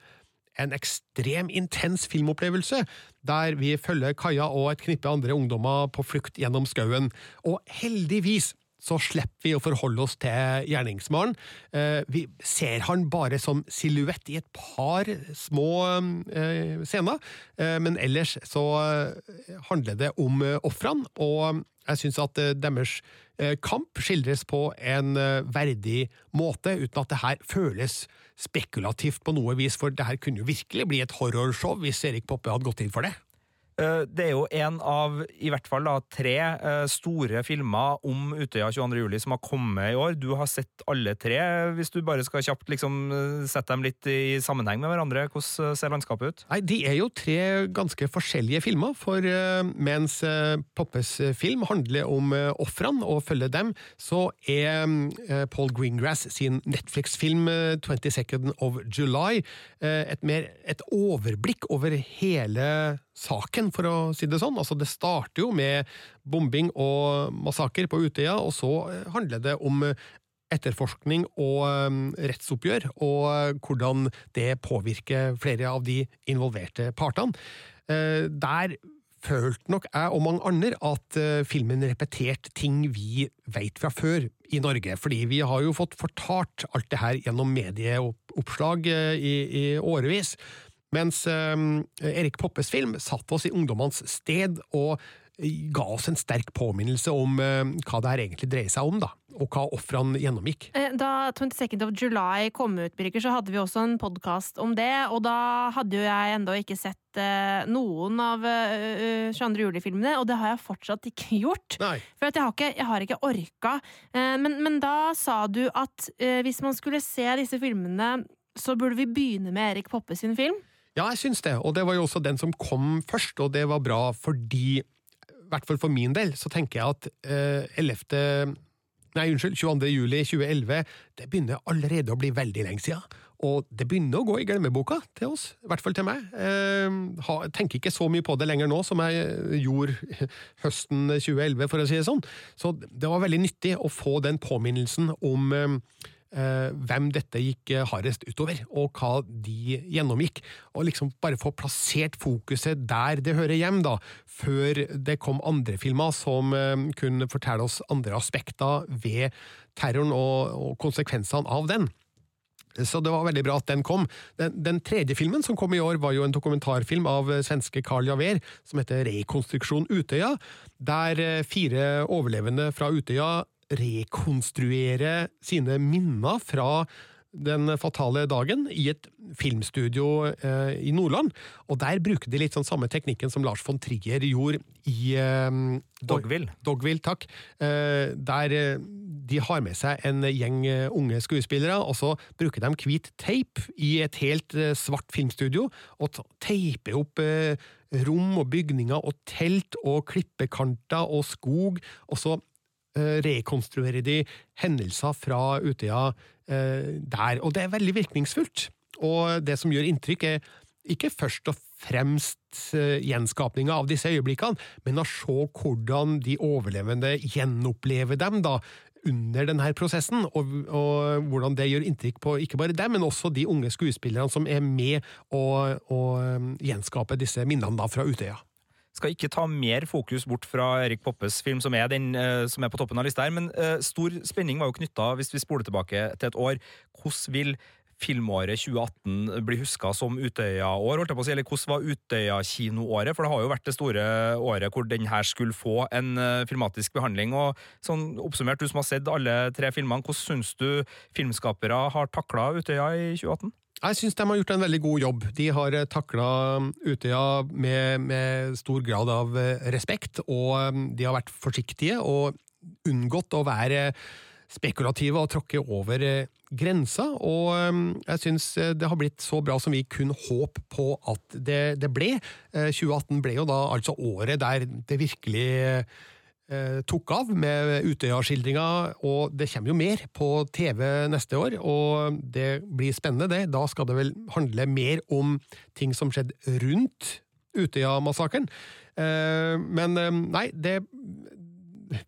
en ekstrem intens filmopplevelse, der vi følger Kaja og et knippe andre ungdommer på flukt gjennom skauen. Og heldigvis så slipper vi å forholde oss til gjerningsmannen. Eh, Vi ser han bare som silhuett i et par små eh, scener, eh, men ellers så handler det om ofrene, og jeg syns at deres kamp skildres på en verdig måte, uten at det her føles spekulativt på noe vis, for det her kunne jo virkelig bli et horrorshow hvis Erik Poppe hadde gått inn for det. Eh, Det er jo en av i hvert fall da, tre eh, store filmer om Utøya 22. juli som har kommet i år. Du har sett alle tre. Hvis du bare skal kjapt liksom, eh, sette dem litt i sammenheng med hverandre, hvordan ser landskapet ut? Nei, De er jo tre ganske forskjellige filmer, for mens Poppes film handler om ofrene og følger dem, så er Paul Greengrass sin Netflix-film eh, 22nd of July et, mer, et overblikk over hele saken, for å si det sånn. Altså, det starter jo med bombing og massaker på Utøya, og så eh, handler det om eh, etterforskning og um, rettsoppgjør, og hvordan det påvirker flere av de involverte partene. Eh, der følte nok jeg og mange andre at eh, filmen repeterte ting vi vet fra før i Norge, fordi vi har jo fått fortalt alt det her gjennom medieoppslag eh, i, i årevis. Mens eh, Erik Poppes film satte oss i ungdommenes sted og ga oss en sterk påminnelse om eh, hva det her egentlig dreier seg om, da, og hva ofrene gjennomgikk. Eh, Da 22nd of July kom ut, Birger, så hadde vi også en podkast om det, og da hadde jo jeg ennå ikke sett eh, noen av eh, 22. juli-filmene, og det har jeg fortsatt ikke gjort. Nei. For at jeg, har ikke, jeg har ikke orka. Eh, men, men da sa du at eh, hvis man skulle se disse filmene, så burde vi begynne med Erik Poppe sin film. Ja, jeg syns det, og det var jo også den som kom først, og det var bra fordi, i hvert fall for min del, så tenker jeg at eh, 11. Nei, unnskyld, 22. juli 2011, det begynner allerede å bli veldig lenge siden. Og det begynner å gå i glemmeboka til oss, i hvert fall til meg. Eh, tenker ikke så mye på det lenger nå som jeg gjorde høsten 2011, for å si det sånn. Så det var veldig nyttig å få den påminnelsen om eh, eh, hvem dette gikk eh, hardest utover, og hva de gjennomgikk. Og liksom bare få plassert fokuset der det hører hjem, da, før det kom andre filmer som eh, kunne fortelle oss andre aspekter ved terroren og, konsekvensene av den. Så det var veldig bra at den kom. Den, den tredje filmen som kom i år, var jo en dokumentarfilm av eh, svenske Carl Javer, som heter Rekonstruksjon Utøya, der eh, fire overlevende fra Utøya rekonstruerer sine minner fra den fatale dagen i et filmstudio eh, i Nordland. Og der bruker de litt sånn samme teknikken som Lars von Trier gjorde i eh, Dogville. Dogville, takk. Eh, der eh, de har med seg en gjeng eh, unge skuespillere, og så bruker de hvit teip i et helt eh, svart filmstudio, og teiper opp rom og bygninger og telt og klippekanter og skog, og så rekonstruerer de hendelser fra Utøya eh, der. Og det er veldig virkningsfullt. Og det som gjør inntrykk, er ikke først og fremst eh, gjenskapninga av disse øyeblikkene, men å se hvordan de overlevende gjenopplever dem da, under denne prosessen, og, og hvordan det gjør inntrykk på ikke bare dem, men også de unge skuespillerne som er med å, å eh, gjenskape disse minnene da fra Utøya. Skal ikke ta mer fokus bort fra Erik Poppes film, som er, den, eh, som er på toppen av lista her, men eh, stor spenning var jo knytta, hvis vi spoler tilbake til et år, hvordan vil filmåret 2018 bli huska som Utøya-år, holdt jeg på å si, eller hvordan var Utøya-kinoåret? For det har jo vært det store året hvor den her skulle få en uh, filmatisk behandling. og sånn Oppsummert, du som har sett alle tre filmene, hvordan syns du filmskapere har takla Utøya i 2018? Jeg syns de har gjort en veldig god jobb. De har takla Utøya med, med, stor grad av respekt, og de har vært forsiktige og unngått å være spekulative og tråkke over eh, grensa. Og eh, jeg syns eh, det har blitt så bra som vi kunne håpe på at det, det ble. 2018 ble jo da altså året der det virkelig tok av med Utøya-skildringa, og det kommer jo mer på TV neste år, og det blir spennende, det. Da skal det vel handle mer om ting som skjedde rundt Utøya-massakren. Men nei, det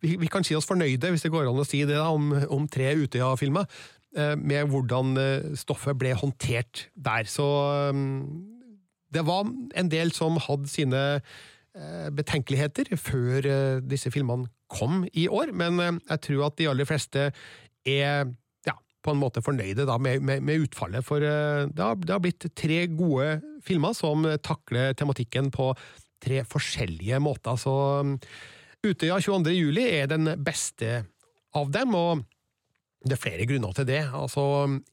vi, kan si oss fornøyde, hvis det går an å si det, da, om, tre Utøya-filmer, eh, med hvordan eh, stoffet ble håndtert der. Så det var en del som hadde sine eh, betenkeligheter før disse filmene kom i år, men jeg tror at de aller fleste er ja, på en måte fornøyde da, med, med, med, utfallet, for det har, det har blitt tre gode filmer som takler tematikken på tre forskjellige måter. så mm, Utøya 22. juli er den beste av dem, og det er flere grunner til det. Altså,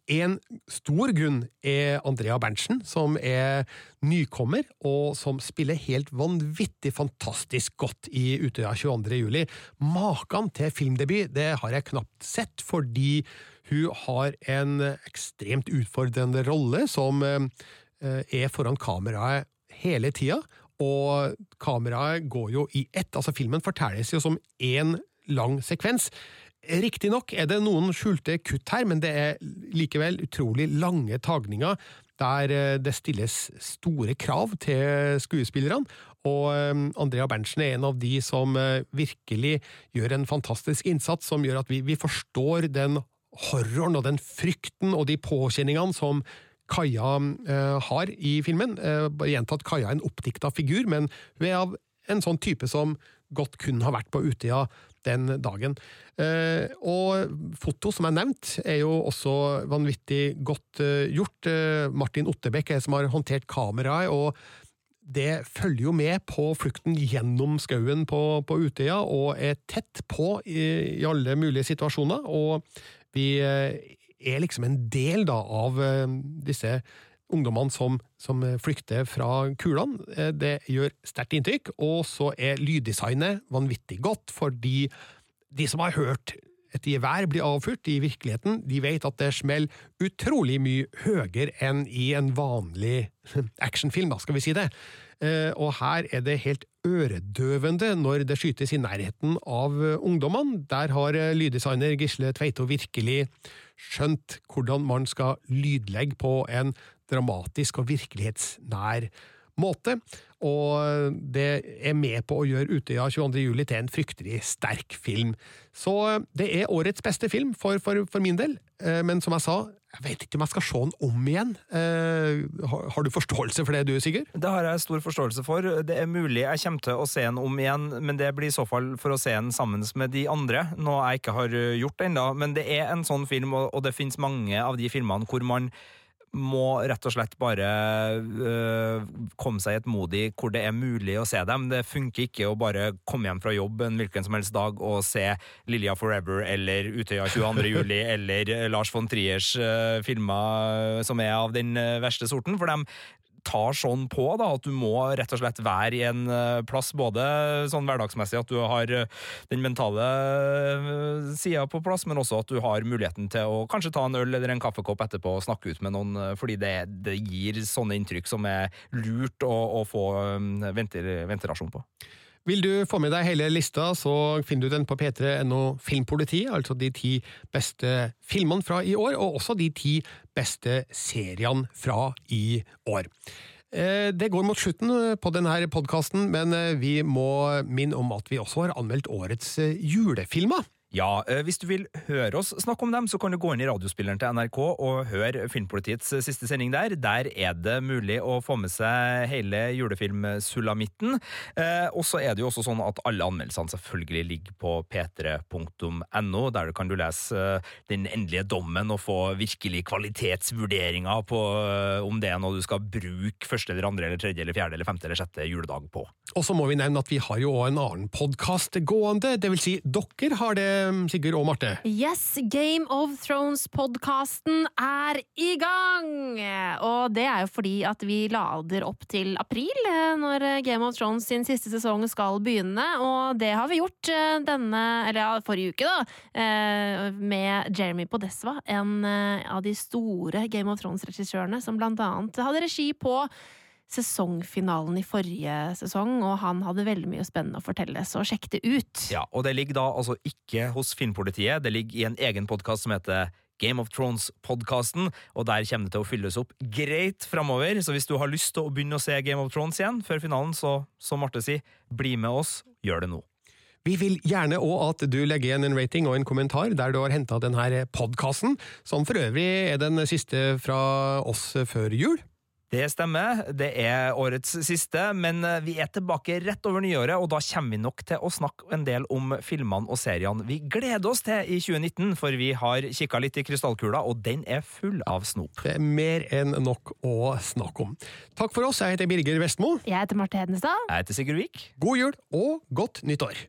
En stor grunn er Andrea Berntsen, som er nykommer, og som spiller helt vanvittig fantastisk godt i Utøya 22. juli. Maken til filmdebut det har jeg knapt sett, fordi hun har en ekstremt utfordrende rolle som eh, er foran kameraet hele tida, og kameraet går jo i ett. Altså, filmen fortelles jo som én lang sekvens. Riktignok er det noen skjulte kutt her, men det er likevel utrolig lange tagninger der eh, det stilles store krav til skuespillerne. Og eh, Andrea Berntsen er en av de som eh, virkelig gjør en fantastisk innsats, som gjør at vi, vi forstår den horroren og den frykten og de påkjenningene som Kaja uh, har i filmen. Uh, gjentatt Kaja er en oppdikta figur, men hun er av en sånn type som godt kunne ha vært på Utøya den dagen. Uh, og foto, som er nevnt, er jo også vanvittig godt gjort. Martin Ottebekk er som har håndtert kameraet, og det følger jo med på flukten gjennom skauen på, på, Utøya, og er tett på i, i alle mulige situasjoner. Og vi er liksom en del da, av eh, disse ungdommene som, som, flykter fra kulene. Eh, det gjør sterkt inntrykk, og så er lyddesignet vanvittig godt, fordi de som har hørt et gevær bli avfyrt i virkeligheten, de vet at det smeller utrolig mye høyere enn i en vanlig actionfilm, da, skal vi si det. Eh, og her er det helt øredøvende når det skytes i nærheten av ungdommene. Der har lyddesigner Gisle Tveito virkelig skjønt hvordan man skal lydlegge på en dramatisk og virkelighetsnær måte, og det er med på å gjøre Utøya 22. juli til en fryktelig sterk film. Så det er årets beste film for, for, for min del, eh, men som jeg sa, jeg vet ikke om jeg skal se den om igjen. Eh, har du forståelse for det, du, Sigurd? Det har jeg stor forståelse for. Det er mulig jeg kommer til å se den om igjen, men det blir i så fall for å se den sammen med de andre, noe jeg ikke har gjort ennå. Men det er en sånn film, og det finnes mange av de filmene hvor man må rett og slett bare øh, komme seg etmodig hvor det er mulig å se dem. Det funker ikke å bare komme hjem fra jobb en hvilken som helst dag og se Lilja Forever eller Utøya 22. juli eller Lars von Triers øh, filmer som er av den øh, verste sorten. For de tar sånn på da, at du må rett og slett være i en eh, plass, både sånn hverdagsmessig at du har eh, den mentale eh, sida på plass, men også at du har muligheten til å kanskje ta en øl eller en kaffekopp etterpå og snakke ut med noen, fordi det, det gir sånne inntrykk som er lurt å, å få ventilasjon på. Vil du få med deg hele lista, så finner du den på p3.no Filmpoliti, altså de ti beste filmene fra i år, og også de ti beste seriene fra i år. Eh, det går mot slutten på denne podkasten, men eh, vi må minne om at vi også har anmeldt årets eh, julefilmer. Ja, eh, Hvis du vil høre oss snakke om dem, så kan du gå inn i radiospilleren til NRK og høre Filmpolitiets eh, siste sending der. Der er det mulig å få med seg hele julefilmsulamitten. Eh, og så er det jo også sånn at alle anmeldelsene selvfølgelig ligger på p3.no. Der kan du lese den endelige dommen og få virkelig kvalitetsvurderinger på om det er noe du skal bruke første eller andre eller tredje eller fjerde eller femte eller sjette juledag på. Og så må vi nevne at vi har jo en annen podkast gående, det vil si dere har det, Sigurd og Marte. Yes, Game of Thrones-podkasten er i gang! Og det er jo fordi at vi lader opp til april, eh, når Game of Thrones sin siste sesong skal begynne. Og det har vi gjort eh, denne, eller ja, forrige uke, da, eh, med Jeremy Podesva. En av de store Game of Thrones-regissørene som blant annet hadde regi på sesongfinalen i forrige sesong, og han hadde veldig mye spennende å fortelle, så sjekk det ut. Ja, og det ligger da altså ikke hos Filmpolitiet, det ligger i en egen podkast som heter Game of Thrones-podkasten, og der kommer det til å fylles opp greit framover. Så hvis du har lyst til å begynne å se Game of Thrones igjen før finalen, så som Marte sier, bli med oss, gjør det nå. Vi vil gjerne òg at du legger igjen en rating og en kommentar der du har henta denne podkasten, som for øvrig er den siste fra oss før jul. Det stemmer, det er årets siste, men eh, vi er tilbake rett over nyåret, og da kommer vi nok til å snakke en del om filmene og seriene vi gleder oss til i 2019, for vi har kikka litt i krystallkula, og den er full av snop. Det er mer enn nok å snakke om. Takk for oss, jeg heter Birger Vestmo. Jeg heter Marte Hedenstad. Jeg heter Sigurd Vik. God jul og godt nyttår!